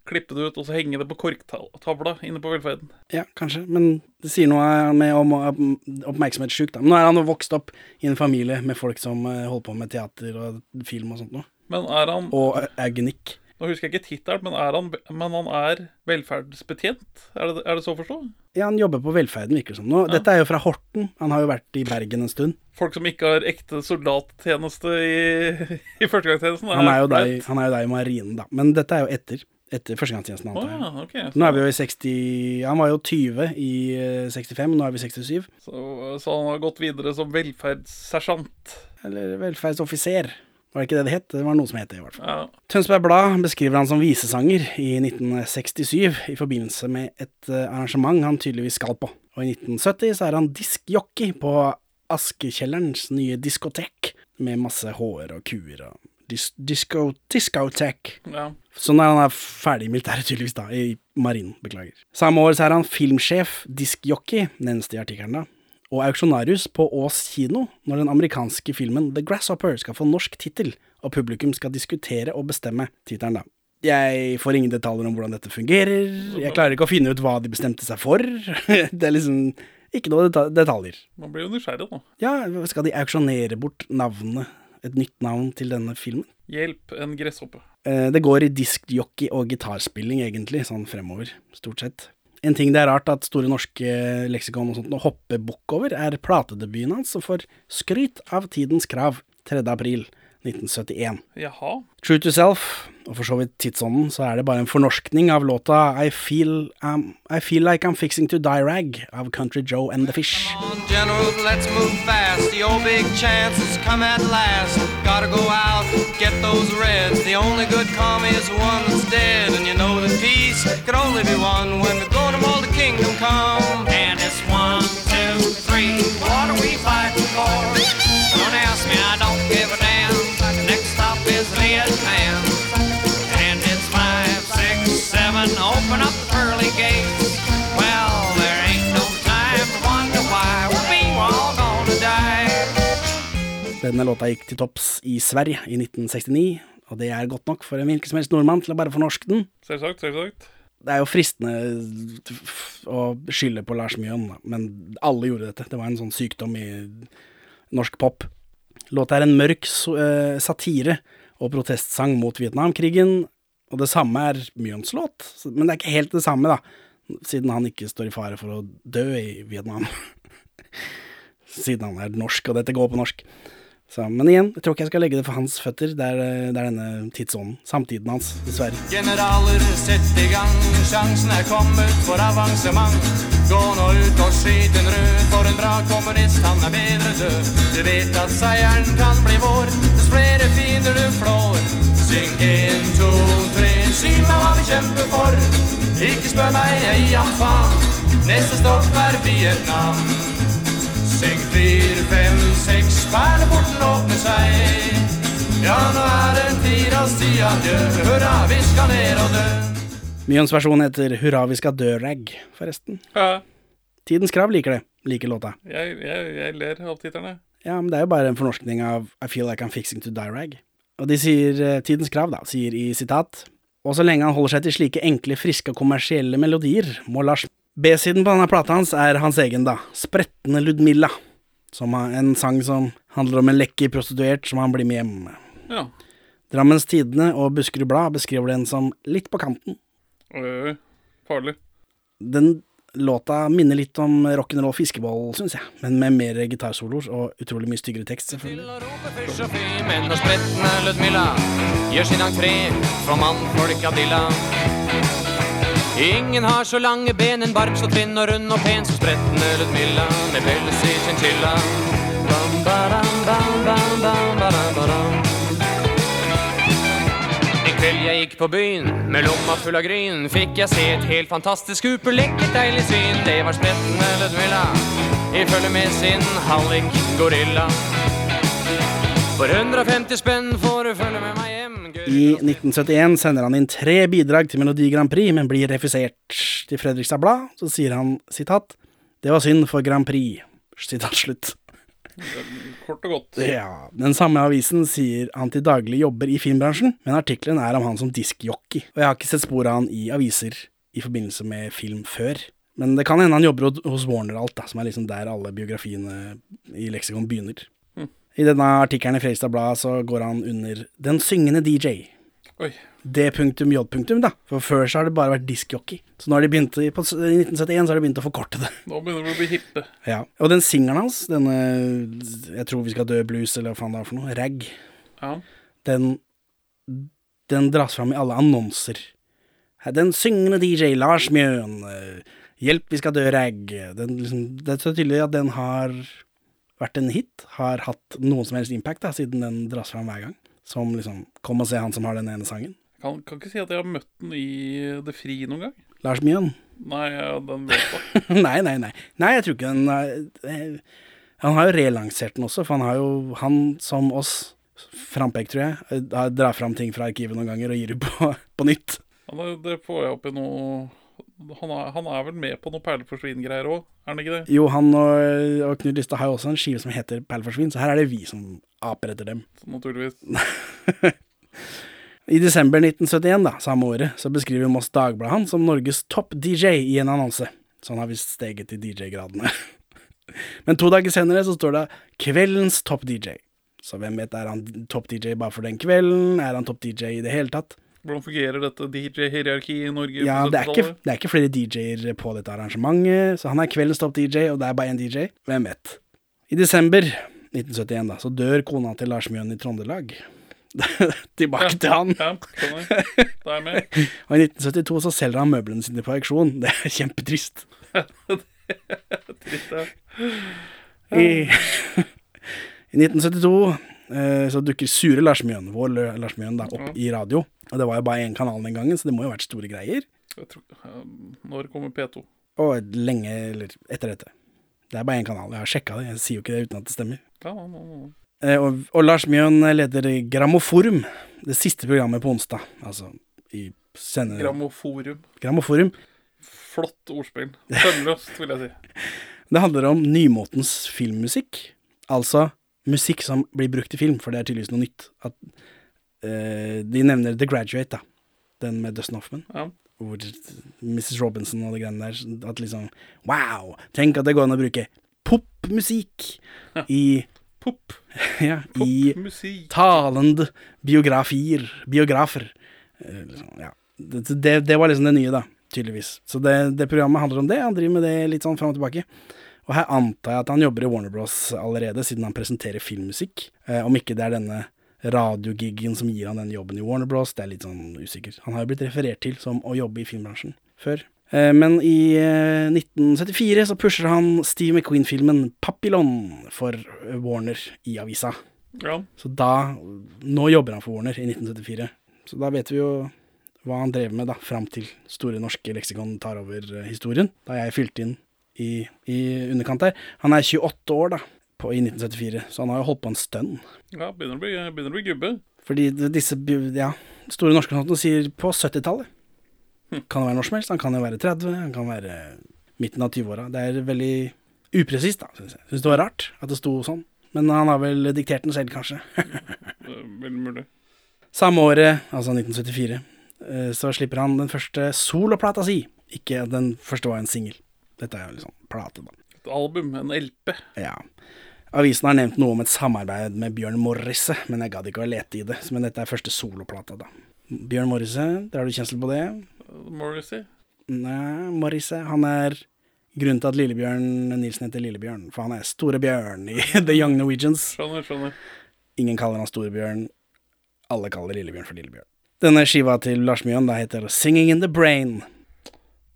klippe det ut, og så henge det på korktavla inne på velferden. Ja, kanskje, men det sier noe med om oppmerksomhetssjuk, da. Men nå er han jo vokst opp i en familie med folk som eh, holder på med teater og film og sånt noe. Men er han Og eugenikk. Nå husker jeg ikke tittelen, men han, men han er velferdsbetjent? Er det, er det så å forstå? Ja, han jobber på velferden, virker det som. Nå, Dette er jo fra Horten. Han har jo vært i Bergen en stund. Folk som ikke har ekte soldattjeneste i, <laughs> i førstegangstjenesten? Han er jo der, han er jo da i marinen, da. Men dette er jo etter. Etter førstegangstjenesten, antar jeg. ja, ok. Nå er vi jo i 60 Han var jo 20 i eh, 65, nå er vi 67. Så, så han har gått videre som velferdssersjant. Eller velferdsoffiser. Var det ikke det det het? Det var noe som het det, i hvert fall. Ja. Tønsberg Blad beskriver han som visesanger i 1967 i forbindelse med et eh, arrangement han tydeligvis skal på. Og i 1970 så er han diskjockey på Askekjellerens nye diskotek, med masse hår og kuer og dis disco discotek. Ja. Så når han er ferdig i militæret, tydeligvis, da, i marinen, beklager. Samme år så er han filmsjef, diskjockey, nevnes det i artikkelen og auksjonarius på Ås kino når den amerikanske filmen The Grasshopper skal få norsk tittel, og publikum skal diskutere og bestemme tittelen, da. Jeg får ingen detaljer om hvordan dette fungerer. Jeg klarer ikke å finne ut hva de bestemte seg for. <laughs> Det er liksom ikke noe detaljer. Man blir jo nysgjerrig, da. Ja, skal de auksjonere bort navnet, et nytt navn til denne filmen? Hjelp, en gresshoppe. Eh, Det går i diskjockey og gitarspilling, egentlig, sånn fremover, stort sett. En ting det er rart at Store norske leksikon og sånt hopper bukk over, er platedebuten hans, som får skryt av Tidens Krav 3. april 1971. Jaha. True to Self, og for så vidt tidsånden, så er det bare en fornorskning av låta I Feel, um, I feel Like I'm Fixing to Die Rag av Country Joe and the Fish. General, let's move fast. The old big chance has come at last. Gotta go out, get those reds. The only good commie is one that's dead. And you know that peace can only be won when we're going to all the kingdom come. And it's one, two, three. What are we fighting for? Don't ask me, I don't give a damn. Next stop is Vietnam. And it's five, six, seven. Open up the pearly gates. Well, there ain't no time to wonder why we all gonna die. Denne låta gikk til topps i Sverige i 1969, og det er godt nok for en hvilken som helst nordmann til å bare fornorske den. Selvsagt, selvsagt. Det er jo fristende å skylde på Lars Mjøen, da, men alle gjorde dette. Det var en sånn sykdom i norsk pop. Låta er en mørk eh, satire og protestsang mot Vietnamkrigen, og det samme er Mjøens låt, men det er ikke helt det samme, da, siden han ikke står i fare for å dø i Vietnam. <laughs> siden han er norsk, og dette går på norsk. Så, men igjen, jeg tror ikke jeg skal legge det for hans føtter. Det er, det er denne tidsånden. Samtiden hans, dessverre. Generaler, sett i gang. Sjansen er kommet for avansement. Gå nå ut og skyt en rød, for en bra kommunist, han er bedre død. Du vet at seieren kan bli vår, dess flere fiender du flår. Syng en, to, tre, si meg hva vi kjemper for. Ikke spør meg, jeg gir ham faen. Neste stopp er Vietnam. Syng fire, fem, seks, perleporten åpner seg. Ja, nå er det tid å si adjø. Hurra, vi skal ned og dø. Mjøens versjon heter Hurra vi skal dø-rag, forresten. Ja. Tidens Krav liker det. Liker låta. Jeg, jeg, jeg ler av titterne. Ja, men det er jo bare en fornorskning av I feel like I'm fixing to die rag. Og de sier, eh, Tidens Krav da, sier i sitat Og så lenge han holder seg til slike enkle, friske og kommersielle melodier, må Lars B-siden på denne plata hans er hans egen, da. Sprettende Ludmilla. Som har en sang som handler om en lekker prostituert som han blir med hjem. Ja. Drammens Tidende og Buskerud Blad beskriver den som litt på kanten. Oi. Farlig. Den låta minner litt om rock'n'roll fiskeball, syns jeg, men med mer gitarsoloer og utrolig mye styggere tekst, selvfølgelig. Ingen har så lange ben, en bark så tynn og rund og pen som sprettende Ludmilla med pels i chinchilla. Bam, bam, bam, bam, bam, badam, Kveld jeg gikk på byen med lomma full av gryn, fikk jeg se et helt fantastisk superlekkert deilig syn. Det var sprettende Ludmilla i følge med sin hallik gorilla. For 150 spenn får du følge med meg hjem. I 1971 sender han inn tre bidrag til Melodi Grand Prix, men blir refusert. Til Fredrikstad Blad så sier han sitat Det var synd for Grand Prix. Sitat slutt. Kort og godt. Ja, Den samme avisen sier han til daglig jobber i filmbransjen, men artikkelen er om han som diskjockey. Og jeg har ikke sett spor av han i aviser i forbindelse med film før. Men det kan hende han jobber hos Warner Alt, da, som er liksom der alle biografiene i leksikon begynner. Mm. I denne artikkelen i Fredrikstad Blad så går han under Den syngende DJ. Oi. D.J. da. For før så har det bare vært diskjockey. Så nå har de begynt, i- på i 1971 så har de begynt å forkorte det. Nå begynner vi å bli hippe. Ja. Og den singelen hans, denne Jeg tror vi skal dø blues, eller hva faen det er for noe, rag, Ja. den Den dras fram i alle annonser. Den syngende DJ Lars Mjøen. eh, Hjelp, vi skal dø, rag. Den, liksom, det er så tydelig at den har vært en hit. Har hatt noen som helst impact, da, siden den dras fram hver gang. Som liksom Kom og se han som har den ene sangen. Kan, kan ikke si at jeg har møtt den i Det Fri noen gang. Lars Mjøen. Nei, den vet jeg. <laughs> nei, nei, nei. Nei, jeg tror ikke den er- eh, Han har jo relansert den også, for han har jo Han som oss, Frampek, tror jeg, eh, drar fram ting fra arkivet noen ganger og gir det på, <laughs> på nytt. Ja, det får jeg opp i noe han er, han er vel med på noe perleforsvin-greier òg, er han ikke det? Jo, han og, og Knut Lystad har jo også en skive som heter Perleforsvin, så her er det vi som aper etter dem. Så naturligvis. <laughs> I desember 1971, da, samme året, så beskriver Moss Dagblad han som Norges topp-DJ i en annonse. Så han har visst steget til DJ-gradene. <laughs> Men to dager senere så står det 'Kveldens topp-DJ'. Så hvem vet, er han topp-DJ bare for den kvelden? Er han topp-DJ i det hele tatt? Hvordan fungerer dette DJ-hierarkiet i Norge? Ja, det er, ikke, det er ikke flere DJ-er på dette arrangementet, så han er kveldens topp-DJ, og det er bare én DJ. Hvem vet. I desember 1971 da, så dør kona til Lars Mjøen i Trondelag. <laughs> Tilbake til han. Ja. Da er jeg med. <laughs> Og i 1972 så selger han møblene sine på auksjon. Det er kjempetrist. <laughs> Trist, ja. I, I 1972 eh, så dukker Sure Lars Mjøen, vår Lars Mjøen, da, opp i radio. Og det var jo bare én kanal den gangen, så det må jo ha vært store greier. Jeg tror, um, når kommer P2? Og lenge eller etter dette. Det er bare én kanal. Jeg har sjekka det. Jeg sier jo ikke det uten at det stemmer. Ja, ja, ja, ja. Eh, og, og Lars Mjøen leder Grammoforum, det siste programmet på onsdag. Altså i sende... Grammoforum. Grammoforum. Flott ordspill. Sømløst, vil jeg si. <laughs> Det handler om nymotens filmmusikk. Altså musikk som blir brukt i film, for det er tydeligvis noe nytt. At, eh, de nevner The Graduate, da. Den med Dustin Hoffman. Ja. Hvor Mrs. Robinson og det greiene der. At liksom Wow! Tenk at det går an å bruke popmusikk i Pop. <laughs> ja, i talende biografier. Biografer. Eh, liksom, ja. det, det, det var liksom det nye, da. Tydeligvis. Så det, det programmet handler om det. Han driver med det litt sånn fram og tilbake. Og her antar jeg at han jobber i Warner Bros allerede, siden han presenterer filmmusikk. Eh, om ikke det er denne radiogiggen som gir han den jobben i Warner Bros, det er litt sånn usikker. Han har jo blitt referert til som å jobbe i filmbransjen før. Eh, men i eh, 1974 så pusher han Steve McQueen-filmen Papillon for eh, Warner i avisa. Ja. Så da Nå jobber han for Warner i 1974. Så da vet vi jo hva han drev med da, fram til Store norske leksikon tar over eh, historien. Da jeg fylte inn i, i underkant der. Han er 28 år da, på, i 1974, så han har jo holdt på en stund. ja, begynner å bli, begynner å bli gubbe. Fordi disse ja, Store norske notene sier på 70-tallet. Kan det være når som helst. Han kan jo være 30, han kan være midten av 20-åra. Det er veldig upresist, da, syns jeg. Syns det var rart at det sto sånn. Men han har vel diktert den selv, kanskje. Veldig mulig. Samme året, altså 1974, eh, så slipper han den første soloplata si. Ikke den første var en singel. Dette er jo liksom plate, da. Et album, en LP. Ja. Avisen har nevnt noe om et samarbeid med Bjørn Morrisse, men jeg gadd ikke å lete i det. Men dette er første soloplata, da. Bjørn Morrisse, drar du kjensel på det? Morrissey. Nei, Morrisse, han er grunnen til at Lillebjørn Nilsen heter Lillebjørn. For han er Storebjørn i <laughs> The Young Norwegians. Skjønner, skjønner. Ingen kaller han Storebjørn. Alle kaller Lillebjørn for Lillebjørn. Denne skiva til Lars Mjøen da heter Singing in the Brain.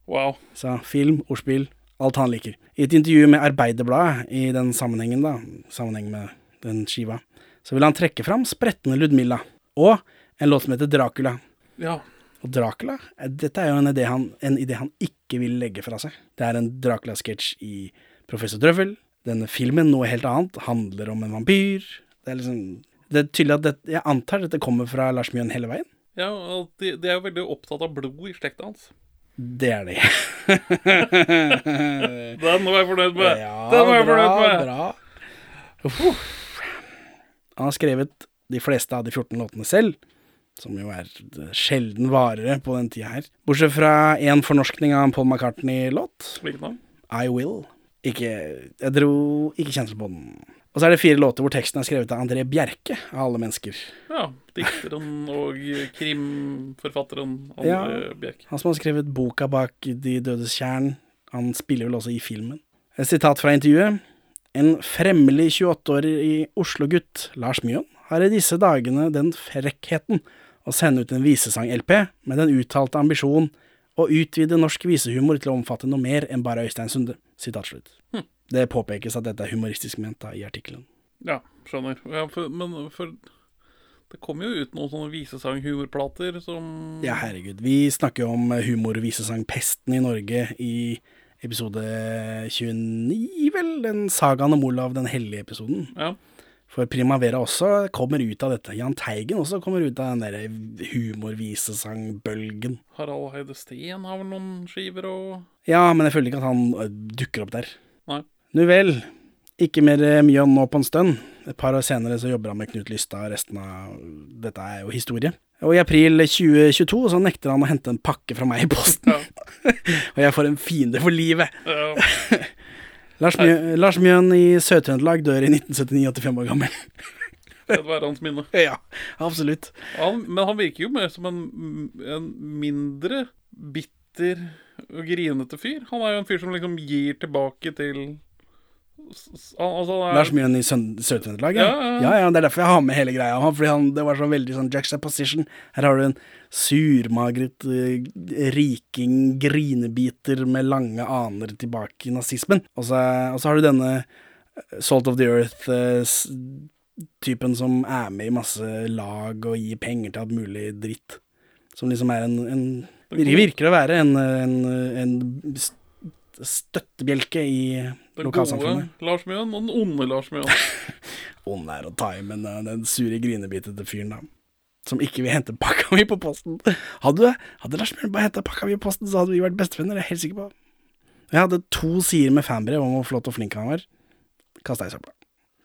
Wow. Så film, ordspill, alt han liker. I et intervju med Arbeiderbladet i den sammenhengen, da, sammenheng med den skiva, så vil han trekke fram spretne Ludmilla og en låt som heter Dracula. Ja. Og Dracula, eh, dette er jo en idé han, en idé han ikke vil legge fra seg. Det er en Dracula-sketsj i Professor Drøvel. Denne filmen, noe helt annet, handler om en vampyr. Det er liksom Det er tydelig at dette, Jeg antar dette kommer fra Lars Mjøen hele veien. Ja, de, de er jo veldig opptatt av blod i slekta hans. Det er de. <laughs> Den var jeg fornøyd med. Ja, Den var jeg bra, fornøyd med. bra. Han har skrevet de fleste av de 14 låtene selv, som jo er sjelden varere på den tida her. Bortsett fra én fornorskning av en Paul McCartney-låt. Hvilken da? I Will. Ikke Jeg dro ikke kjensel på den. Og så er det fire låter hvor teksten er skrevet av André Bjerke, av alle mennesker. Ja. Dikteren og krimforfatteren André Ja. Bjerke. Han som har skrevet boka bak De dødes tjern. Han spiller vel også i filmen. Et sitat fra intervjuet. En fremmelig 28-årig i Oslo-gutt, Lars Mjøen, har i disse dagene den frekkheten å sende ut en visesang-LP med den uttalte ambisjon å utvide norsk visehumor til å omfatte noe mer enn bare Øystein Sunde. Sitat slutt. Det påpekes at dette er humoristisk ment da, i artikkelen. Ja, skjønner. Ja, for, men for Det kommer jo ut noen sånne visesang-humorplater som Ja, herregud. Vi snakker jo om humor-visesang-pesten i Norge i episode 29, vel? Den sagaen om Olav den hellige episoden. Ja. For Primavera også kommer ut av dette. Jahn Teigen også kommer ut av den derre humor-visesang-bølgen. Harald Heide Steen har vel noen skiver og Ja, men jeg føler ikke at han dukker opp der. Nei. Nu vel. Ikke mer eh, Mjøen nå på en stund. Et par år senere så jobber han med Knut Lystad, resten av dette er jo historie. Og i april 2022 så nekter han å hente en pakke fra meg i posten. <laughs> og jeg får en fiende for livet. Ja. <laughs> Lars, Mjø Lars Mjøen i Sør-Trøndelag dør i 1979, 85 år gammel. <laughs> Det var hans minne. ja, absolutt. Han, men han virker jo mer som en, en mindre bitter og grinete fyr. Han er jo en fyr som liksom gir tilbake til altså, er, Lars Myhren i Sør-Trøndelag, ja. Ja, ja, ja. Det er derfor jeg har med hele greia. Han, fordi han, det var så veldig sånn juxtaposition. Her har du en surmagret uh, riking, grinebiter med lange aner tilbake i nazismen. Og så, og så har du denne eh, Salt of the Earth-typen som er med i masse lag og gir penger til alt mulig dritt. Som liksom er en, en Virker å være en, en, en støttebjelke i den lokalsamfunnet. gode Lars Mjøen og den onde Lars Mjøen. <laughs> Ond er å ta i, men uh, den sure grinebitete fyren, da. Som ikke vil hente pakka mi på posten. Hadde, hadde Lars Mjøen bare henta pakka mi på posten, så hadde vi vært bestevenner, det er jeg helt sikker på. Jeg hadde to sider med fanbrev om hvor flott og flink han var. Kasta i søpla.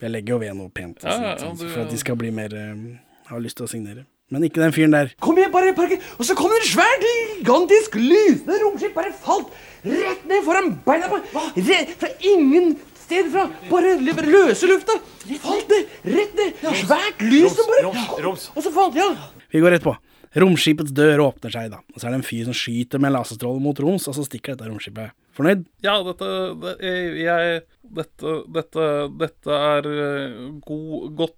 Jeg legger jo ved noe pent, Ja, ja, sånn, du- for at de skal bli mer uh, Ha lyst til å signere. Men ikke den fyren der. Kom igjen, bare parker. Og så kom det en svært, gigantisk, lysende romskip. Bare falt rett ned foran beina på meg! fra ingen sted fra. Bare løse lufta. Falt ned, rett ned. Svært lys som bare Og så falt Ja. Vi går rett på. Romskipets dør åpner seg, da. Og så er det en fyr som skyter med laserstråle mot roms, og så stikker dette romskipet. Fornøyd? Ja, dette det, jeg, Dette Dette, dette er eh, god, godt,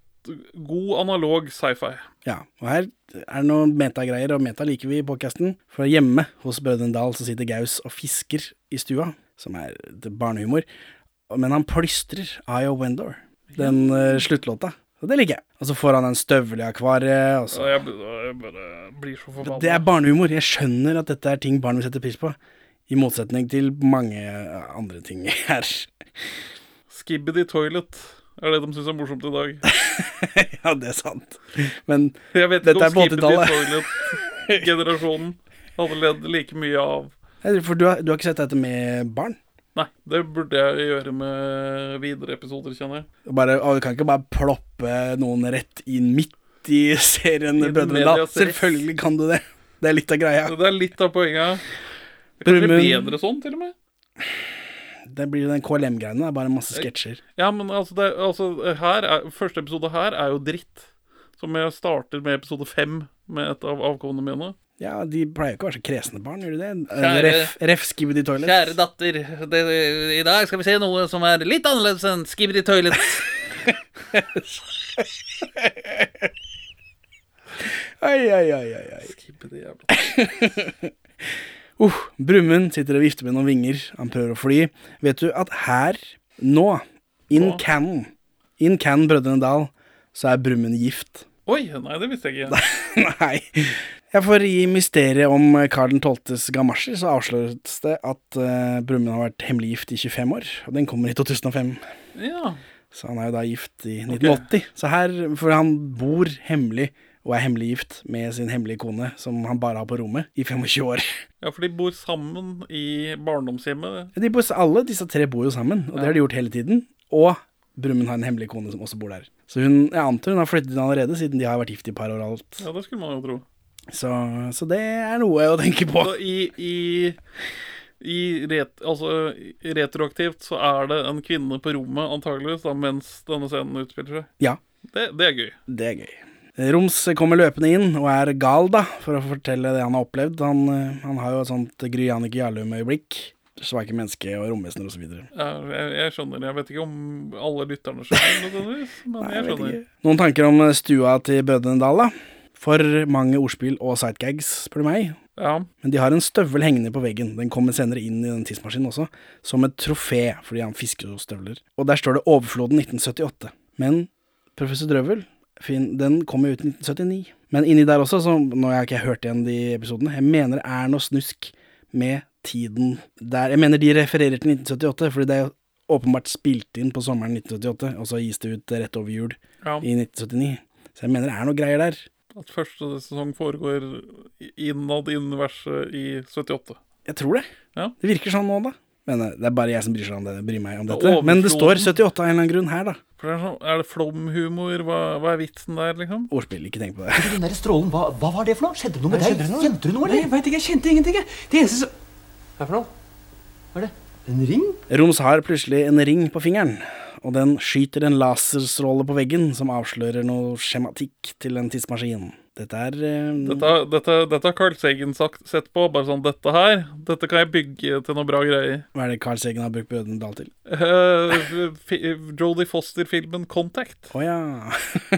god analog sci-fi. Ja, og her er det noen metagreier, og meta liker vi i podcasten. For hjemme hos Brødrene Dal så sitter Gaus og fisker i stua, som er barnehumor. Men han plystrer Eye of Wendor, den uh, sluttlåta. Og det liker jeg. Og så får han en støvel i akvariet, og så jeg, jeg bare blir så forbanna. Det er barnehumor. Jeg skjønner at dette er ting barn vil sette pris på. I motsetning til mange andre ting her. Skibbity Toilet er det de syns er morsomt i dag. <laughs> ja, det er sant. Men Jeg vet ikke er om på Skibbity 80-tallet. Toilet-generasjonen hadde ledd like mye av For du har, du har ikke sett dette med barn? Nei, det burde jeg gjøre med videre episoder, kjenner jeg. Bare, og du kan ikke bare ploppe noen rett inn midt i serien I Brødrene Dal. Selvfølgelig kan du det. Det er litt av greia. Det er litt av poenget. Det er kanskje bedre sånn, til og med. Det blir den KLM-greiene. Det er bare masse sketsjer. Ja, men altså, det, altså her er, Første episode her er jo dritt. Som jeg starter med episode fem med et av avkommene mine. Ja, de pleier ikke å være så kresne barn, gjør de det? Kjære- Ref, ref Skibidi Toilet. Kjære datter, det, i dag skal vi se noe som er litt annerledes enn Skibidi Toilet. oi, oi, oi, oi. ai. Skibidi jævla <laughs> Uh, Brumund sitter og vifter med noen vinger. Han prøver å fly. Vet du at her, nå, in canon, in Cannon Brødrene Dal, så er Brumund gift. Oi, nei, det visste jeg ikke. <laughs> Nei. Ja, for i mysteriet om Karl 12.s gamasjer så avsløres det at uh, Brumund har vært hemmelig gift i 25 år, og den kommer i 2005. Ja. Så han er jo da gift i 1980. Så her, for han bor hemmelig og er hemmelig gift med sin hemmelige kone, som han bare har på rommet, i 25 år. <laughs> Ja, for de bor sammen i barndomshjemmet. De bor, alle disse tre bor jo sammen, og det har de gjort hele tiden. Og Brumund har en hemmelig kone som også bor der. Så hun, jeg antar hun har flyttet inn allerede, siden de har vært gift i par år og alt. Ja, det skulle man jo tro. Så, så det er noe å tenke på. Så i, i, i ret, altså, retroaktivt så er det en kvinne på rommet, antageligvis, da, mens denne scenen utspiller seg. Ja. Det, det er gøy. Det er gøy. Roms kommer løpende inn og er gal, da, for å fortelle det han har opplevd. Han, han har jo et sånt Gry Jannicke Jarlum-øyeblikk. Svake menneske og romvesener osv. Ja, jeg, jeg skjønner. Jeg vet ikke om alle lytterne skjønner men jeg skjønner. Noen tanker om stua til Brødrene Dal, da? For mange ordspill og sightgags, spør du meg. Ja. Men de har en støvel hengende på veggen. Den kommer senere inn i den tidsmaskinen også, som et trofé, fordi han fisker jo støvler. Og der står det 'Overfloden 1978'. Men Professor Drøvel, fin, den jo ut i 1979. Men inni der også, så nå har jeg ikke hørt igjen de episodene, jeg mener det er noe snusk med tiden der Jeg mener de refererer til 1978, fordi det er jo åpenbart spilt inn på sommeren 1978, og så gis det ut rett over jul Ja. i 1979. Så jeg mener det er noe greier der. At første sesong foregår innad i universet i 78. Jeg tror det. Ja. Det virker sånn nå, da. Men eh, det er bare jeg som bryr, om det, bryr meg om Det dette. Men det står overfloden. 78 av en eller annen grunn her, da. For det er, sånn, er det flomhumor? Hva, hva er vitsen der, liksom? Ordspill, ikke tenk på det. Den der strålen, hva, hva var det for noe? Skjedde det noe med deg? noe? Kjente du noe, eller? Nei, jeg vet ikke, jeg kjente ingenting, jeg. Det eneste som Hva er for noe? Hva er det? En ring? Roms har plutselig en ring på fingeren, og den skyter en laserstråle på veggen som avslører noe skjematikk til en tidsmaskin. Dette er eh, Dette, dette, dette har Carl Sagen sagt, sett på. Bare sånn Dette her, dette kan jeg bygge til noe bra greier. Hva er det Carl Sagen har brukt Brødrene Dal til? Uh, Jodie Foster-filmen 'Contact' Oh, ja.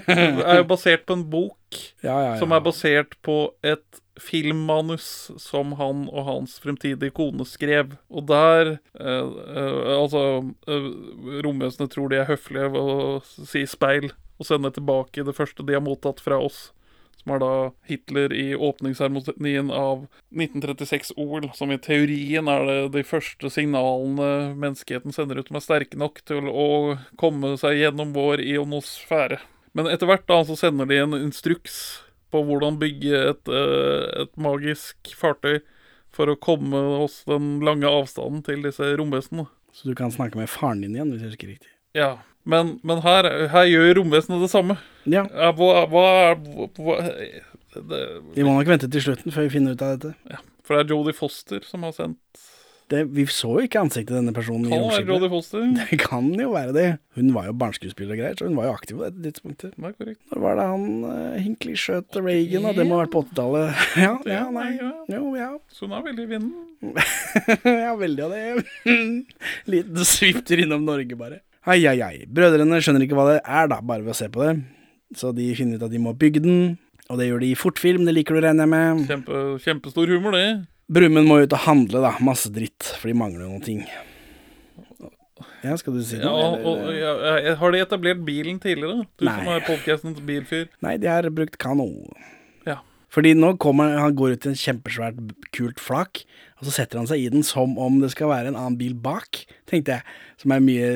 er jo basert på en bok Ja, ja, ja. som er basert på et filmmanus som han og hans fremtidige kone skrev. Og der eh, eh, Altså, uh, romvesenet tror de er høflige ved å si speil og sende tilbake det første de har mottatt fra oss. Som er da Hitler i åpningsseremonien av 1936-OL, som i teorien er det de første signalene menneskeheten sender ut som er sterke nok til å komme seg gjennom vår ionosfære. Men etter hvert da så sender de en instruks på hvordan bygge et, eh, et magisk fartøy for å komme oss den lange avstanden til disse romvesenene. Så du kan snakke med faren din igjen, hvis jeg husker riktig. Ja, men, men her, her gjør romvesenet det samme. Ja. hva, hva, hva, det, Vi må nok vente til slutten før vi finner ut av dette. Ja, for det er Jodie Foster som har sendt Det, vi så jo ikke ansiktet til denne personen. Kan være. Jodie Foster. <laughs> Det kan jo være det. Hun var jo barneskuespiller og greier, så hun var jo aktiv på dette tidspunktet. Det er korrekt. Når var det han uh, Hinkley skjøt Reagan, og det må ha vært på 80-tallet? <laughs> ja, ja, nei. Jo, ja. <laughs> Så hun er veldig i vinden. ja, veldig av det. Liten sviptur innom Norge, bare. Ai, ai, ai. Brødrene skjønner ikke hva det er, da, bare ved å se på det. Så de finner ut at de må bygge den, og det gjør de i fortfilm, det liker du, regner jeg med. Kjempe, kjempestor humor, det. Brumund må ut og handle, da. Masse dritt, for de mangler noen ting. Ja, skal du si Ja, noe? og, ja, ja, har de etablert bilen tidligere? Du Nei. som er podcastens bilfyr. Nei, de har brukt kano. Ja. Fordi nå kommer han går ut til en kjempesvært, kult flak, og så setter han seg i den som om det skal være en annen bil bak, tenkte jeg. Som er mye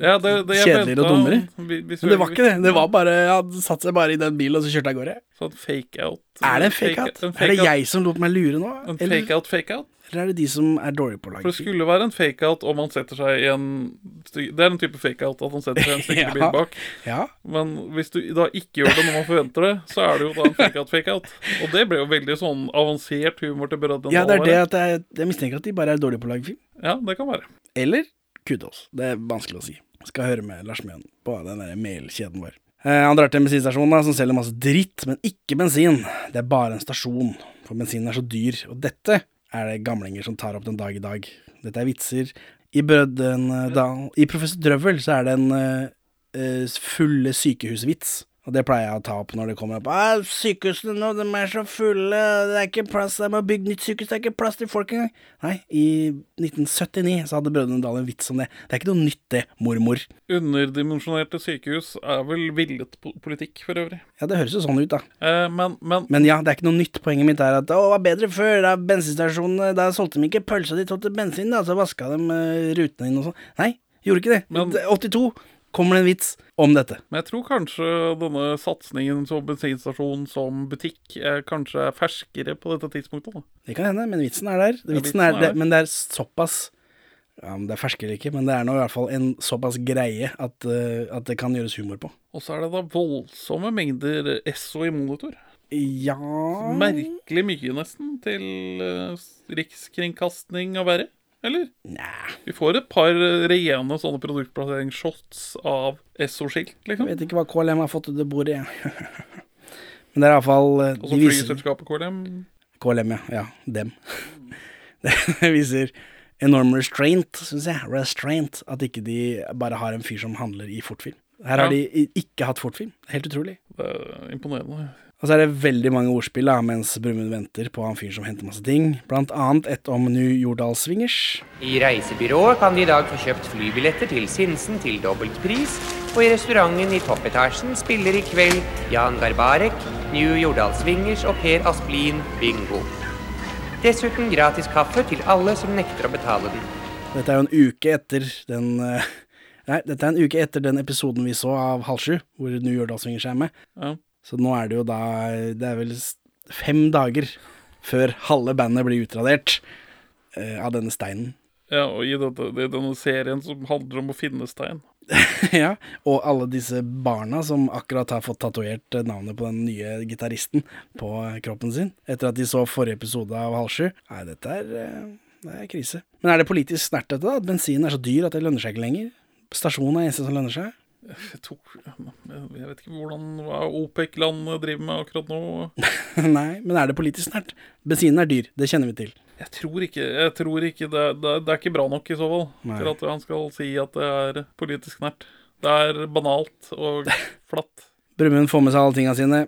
Ja, det, det kjedeligere og dummere. Men det var ikke det. Det var bare Han satte seg bare i den bilen, og så kjørte av gårde. Sånn fake-out. Er det en fake-out? en Er det jeg som lot meg lure nå? En fake-out-fake-out? Eller er det de som er dårlige på å For det skulle være en fake-out om han setter seg i en Det er en type fake-out at han setter seg i en <laughs> stykke bil Ja. bak. Ja. Men hvis du da ikke gjør det når man forventer det, så er det jo da en fake-out-fake-out. Og det ble jo veldig sånn avansert humor til Brødrene Ja, det er det at jeg, jeg mistenker at de bare er dårlige på å lage film. Ja, det kan være. Eller kudos. Det er vanskelig å si. Skal høre med Lars Mjøen på den der mailkjeden vår. Eh, han drar til en bensinstasjon da, som selger masse dritt, men ikke bensin. Det er bare en stasjon, for bensinen er så dyr. Og dette er det gamlinger som tar opp den dag i dag. Dette er vitser. I Brødrene Dal I Professor Drøvel så er det en eh, fulle sykehusvits. Og det pleier jeg å ta opp når det kommer opp. Ah, 'Sykehusene nå, de er så fulle, det er ikke plass, de må bygge nytt sykehus, det er ikke plass til folk engang'. Nei, i 1979 så hadde Brødrene Dal en vits om det. Det er ikke noe nytt, det, mormor. Underdimensjonerte sykehus er vel villet politikk for øvrig. Ja, det høres jo sånn ut, da. Eh, men, men Men ja, det er ikke noe nytt. Poenget mitt er at å, det var bedre før. Da bensinstasjonene Da solgte de ikke pølse, de til bensin, da. Så vaska de eh, rutene inn og sånn. Nei, gjorde ikke det. Men- Det- 82 kommer det en vits om dette. Men jeg tror kanskje denne satsingen som bensinstasjon som butikk er kanskje er ferskere på dette tidspunktet. da. Det kan hende, men vitsen er der. Ja, Vitsen vitsen er, er det, der. men det er såpass ja, Det er ferskere ikke, men det er nå i hvert fall en såpass greie at, uh, at det kan gjøres humor på. Og så er det da voldsomme mengder Esso i monitor. Ja Merkelig mye, nesten, til uh, rikskringkasting og verre. Eller? Nei. Vi får et par rene sånne produktplasseringsshots av Esso-skilt, liksom. Jeg vet ikke hva KLM har fått ut det bordet, jeg. <laughs> Men det er iallfall Og så flyselskapet KLM. KLM, ja. Ja, dem. <laughs> Det viser enorm restraint, syns jeg. Restraint. At ikke de bare har en fyr som handler i fortfilm. Her har Ja. de ikke hatt fortfilm. Helt utrolig. Det er imponerende. Og så er det veldig mange ordspill da, mens Brumund venter på han fyren som henter masse ting. Blant annet et om New Jordal Swingers. I reisebyrået kan de i dag få kjøpt flybilletter til Sinsen til dobbelt pris, og i restauranten i toppetasjen spiller i kveld Jan Garbarek, New Jordal Swingers og Per Asplin bingo. Dessuten gratis kaffe til alle som nekter å betale den. Dette er jo en uke etter den eh, Nei, dette er en uke etter den episoden vi så av Halv sju, hvor New Jordal Swingers er med. Ja. Så nå er det jo da Det er vel fem dager før halve bandet blir utradert eh, av denne steinen. Ja, og i dette, i denne serien som handler om å finne stein. <laughs> ja, og alle disse barna som akkurat har fått tatovert eh, navnet på den nye gitaristen på eh, kroppen sin, etter at de så forrige episode av Halv sju. Nei, dette er, eh, det er krise. Men er det politisk snert dette, da? At bensin er så dyr at det lønner seg ikke lenger? Stasjonen er eneste som lønner seg? <laughs> Jeg, jeg vet ikke hvordan hva OPEC-landene driver med akkurat nå. <laughs> Nei, men er det politisk nært? Bensinen er dyr, det kjenner vi til. Jeg tror ikke, jeg tror ikke det, det, det er ikke bra nok i så fall Nei. til at han skal si at det er politisk nært. Det er banalt og <laughs> flatt. Brumund får med seg alle tinga sine.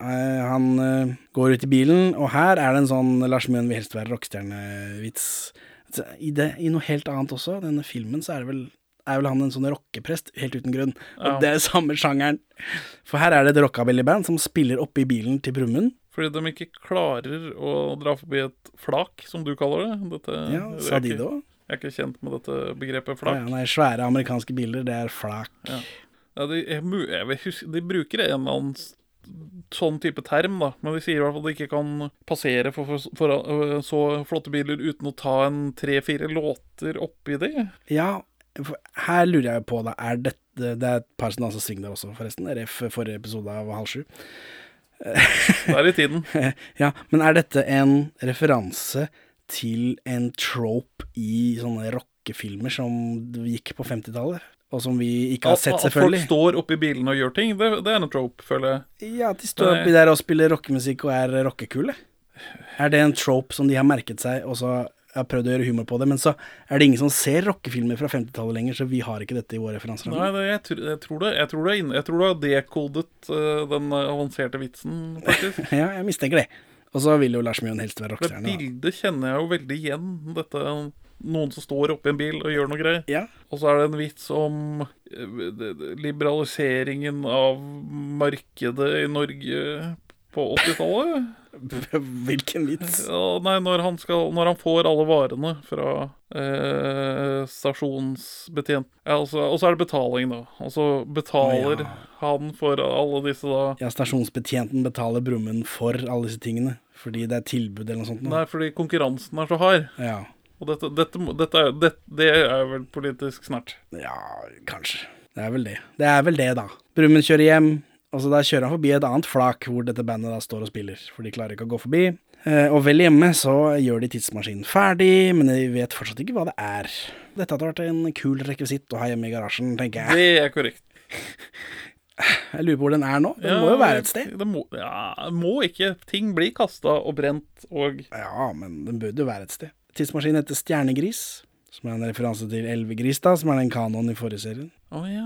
Eh, han eh, går ut i bilen, og her er det en sånn Lars Mjøen vil helst være rockestjerne-vits. Altså, I, det- I noe helt annet også. Denne filmen så er det vel er vel han en sånn rockeprest, helt uten grunn. Og Ja. det er samme sjangeren. For her er det et rockabillyband som spiller oppi bilen til Brumund. Fordi de ikke klarer å dra forbi et flak, som du kaller det. Dette, Ja, sa de det òg? Jeg er ikke kjent med dette begrepet Ja, flak. nei, svære amerikanske biler, det er flak. Ja. Ja, de, jeg, huske, de bruker en eller annen sånn type term, da. Men de sier i hvert fall at de ikke kan passere for, for, for så flotte biler uten å ta en tre-fire låter oppi de. Ja, her lurer jeg på, da, er dette Det er et par som danser swing der også, forresten. Ref forrige episode av Halv sju. <laughs> Det er i tiden. <laughs> ja, men er dette en referanse til en trope i sånne rockefilmer som gikk på 50-tallet? Og som vi ikke har sett, selvfølgelig. at folk står oppi bilene og gjør ting, det, det er en trope, føler jeg. Ja, at de står oppi der og spiller rockemusikk og er rockekule. Er det en trope som de har merket seg, og så har prøvd å gjøre humor på det, men så er det ingen som ser rockefilmer fra 50-tallet lenger, så vi har ikke dette i våre referanser. Nei, det, jeg, tror- jeg, tror det, jeg, tror det jeg tror du har dekodet uh, den øh, avanserte vitsen, faktisk. <laughs> ja, jeg mistenker det. Og så vil jo Lars Mjøen helst være rockestjerne. Det bildet kjenner jeg jo veldig igjen. Dette Noen som står oppi en bil og gjør noe greier. Ja. Og så er det en vits om eh, liberaliseringen av markedet i Norge på 80-tallet. <laughs> Hvilken vits? Ja, nei, når han, skal, når han får alle varene fra eh, stasjonsbetjent ja, altså, Og så er det betaling, da. Og så betaler ja. han for alle disse da Ja, stasjonsbetjenten betaler Brumund for alle disse tingene. Fordi det er tilbud eller noe sånt. Da. Nei, fordi konkurransen er så hard. Ja. Og dette, dette, dette er, det, det er vel politisk snert. Ja, kanskje. Det er vel det. Det er vel det, da. Brumund kjører hjem, og så da kjører han forbi et annet flak hvor dette bandet da står og spiller, for de klarer ikke å gå forbi. Eh, og vel hjemme så gjør de tidsmaskinen ferdig, men de vet fortsatt ikke hva det er. Dette hadde vært en kul rekvisitt å ha hjemme i garasjen, tenker jeg. Det er korrekt. <sighs> Jeg lurer på hvor den er nå. Den Ja, må jo være et sted. Det må, ja, må ikke. Ting blir kasta og brent og Ja, men den burde jo være et sted. Tidsmaskinen heter Stjernegris, som er en referanse til Elvegris, da, som er den kanoen i forrige serien. Oh, ja.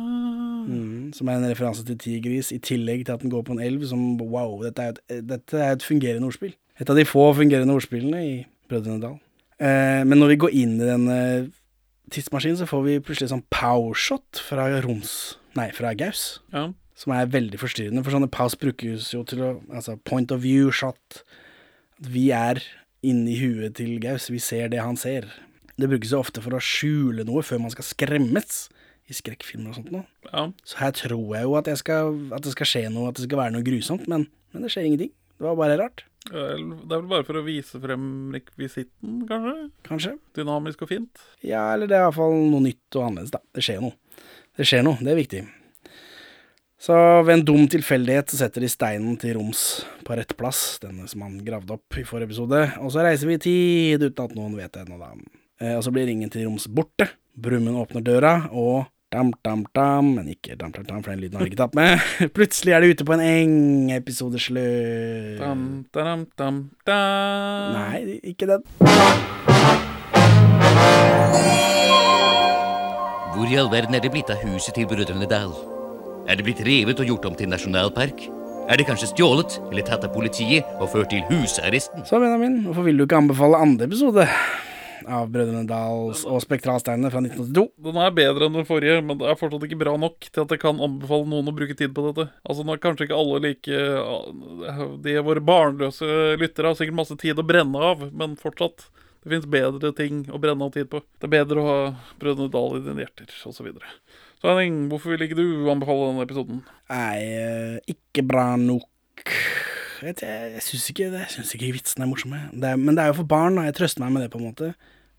Mm, som er en referanse til Tigris, i tillegg til at den går på en elv som Wow, dette er et, dette er et fungerende ordspill. Et av de få fungerende ordspillene i Brødrene Dal. Eh, men når vi går inn i denne tidsmaskinen, så får vi plutselig sånn powershot fra Roms Nei, fra Gaus. Ja. Som er veldig forstyrrende, for sånne pause brukes jo til å Altså point of view shot. Vi er inni huet til Gaus, vi ser det han ser. Det brukes jo ofte for å skjule noe før man skal skremmes i skrekkfilmer og sånt noe. Ja. Så her tror jeg jo at, jeg skal, at det skal skje noe, at det skal være noe grusomt, men, men det skjer ingenting. Det var bare rart. Det er vel bare for å vise frem rekvisitten, kanskje? Kanskje. Dynamisk og fint. Ja, eller det er iallfall noe nytt og annerledes, da. Det skjer noe. Det skjer noe, det er viktig. Så ved en dum tilfeldighet så setter de steinen til Roms på rett plass, denne som han gravde opp i forrige episode, og så reiser vi i tid uten at noen vet det ennå, da. Eh, og så blir ringen til Roms borte. Brumund åpner døra, og dam, dam, dam, men ikke dam, dam, dam, for den lyden har jeg ikke tatt med. <laughs> Plutselig er det ute på en eng, episode slutt. Dam, dam, dam, dam. Nei, ikke den. Hvor i all verden er det blitt av huset til Brødrene Dal? Er det blitt revet og gjort om til nasjonalpark? Er det kanskje stjålet eller tatt av politiet og ført til husarresten? Så Benjamin, hvorfor vil du ikke anbefale andre episode av Brødrene Dals og Spektralsteinene fra 1982? Den er bedre enn den forrige, men det er fortsatt ikke bra nok til at jeg kan anbefale noen å bruke tid på dette. Altså, nå er kanskje ikke alle like De våre barnløse lyttere har sikkert masse tid å brenne av, men fortsatt. Det fins bedre ting å brenne av tid på. Det er bedre å ha Brødrene Dal i dine hjerter, osv. Så, så Henning, hvorfor vil ikke du anbefale denne episoden? Nei, eh, ikke bra nok. Jeg, jeg, jeg syns ikke, det- jeg synes ikke vitsene er morsomme. Det men det er jo for barn, da. Jeg trøster meg med det, på en måte.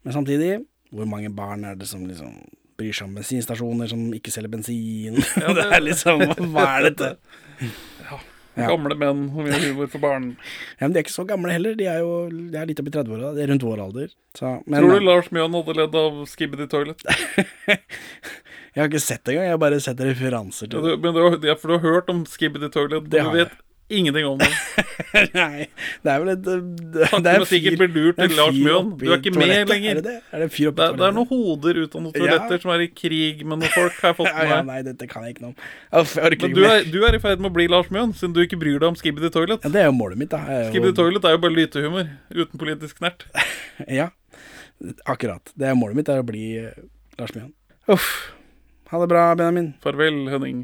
Men samtidig, hvor mange barn er det som liksom bryr seg om bensinstasjoner som ikke selger bensin. <laughs> det er liksom Hva er dette? Ja. Gamle menn som mye humor for barn. Ja, men de er ikke så gamle heller. De er jo de er litt oppi 30-åra. De er rundt vår alder. Så, men, Tror du Lars Mjøen hadde ledd av Skibbedy Toilet? <laughs> Jeg har ikke sett det engang. Jeg har bare sett referanser Ja, til du, men du har, ja, for du har hørt om Skibbedy Toilet, Det har du vet ingenting om det. <laughs> Nei, det er vel et det, det er sikkert blir lurt til Lars Mjøen. Du er ikke med lenger. Er det? Er det fyr oppi Det det er noen hoder ute av noen toaletter Ja. som er i krig med noen folk, har jeg fått med <laughs> ja, ja, nei, dette kan jeg ikke noe om. Men du er, du er i ferd med å bli Lars Mjøen, siden du ikke bryr deg om Skibbity Toilet. Ja, det er jo målet mitt, da. Skibbity Toilet er jo bare lytehumor, uten politisk knert. <laughs> Ja, akkurat. Det er målet mitt, er å bli eh, Lars Mjøen. Uff. Ha det bra, Benjamin. Farvel, Henning.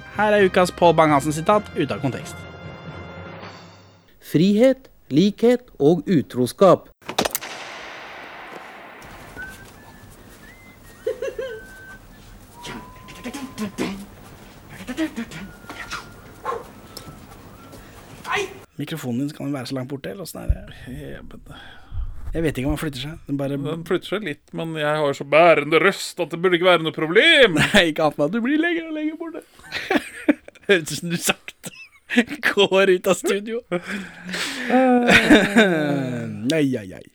Her er ukas Pål Bang-Hansen-sitat ute av kontekst. Frihet, likhet og utroskap. Mikrofonen din skal være så langt borte, eller åssen er det? Jeg vet ikke om han flytter seg. Den bare Den flytter seg litt, men jeg har så bærende røst at det burde ikke være noe problem. Nei, ikke annet enn at du blir lenger og lenger borte. <laughs> Høres ut som du sakte går ut av studio. <laughs> Nei, ai, ai.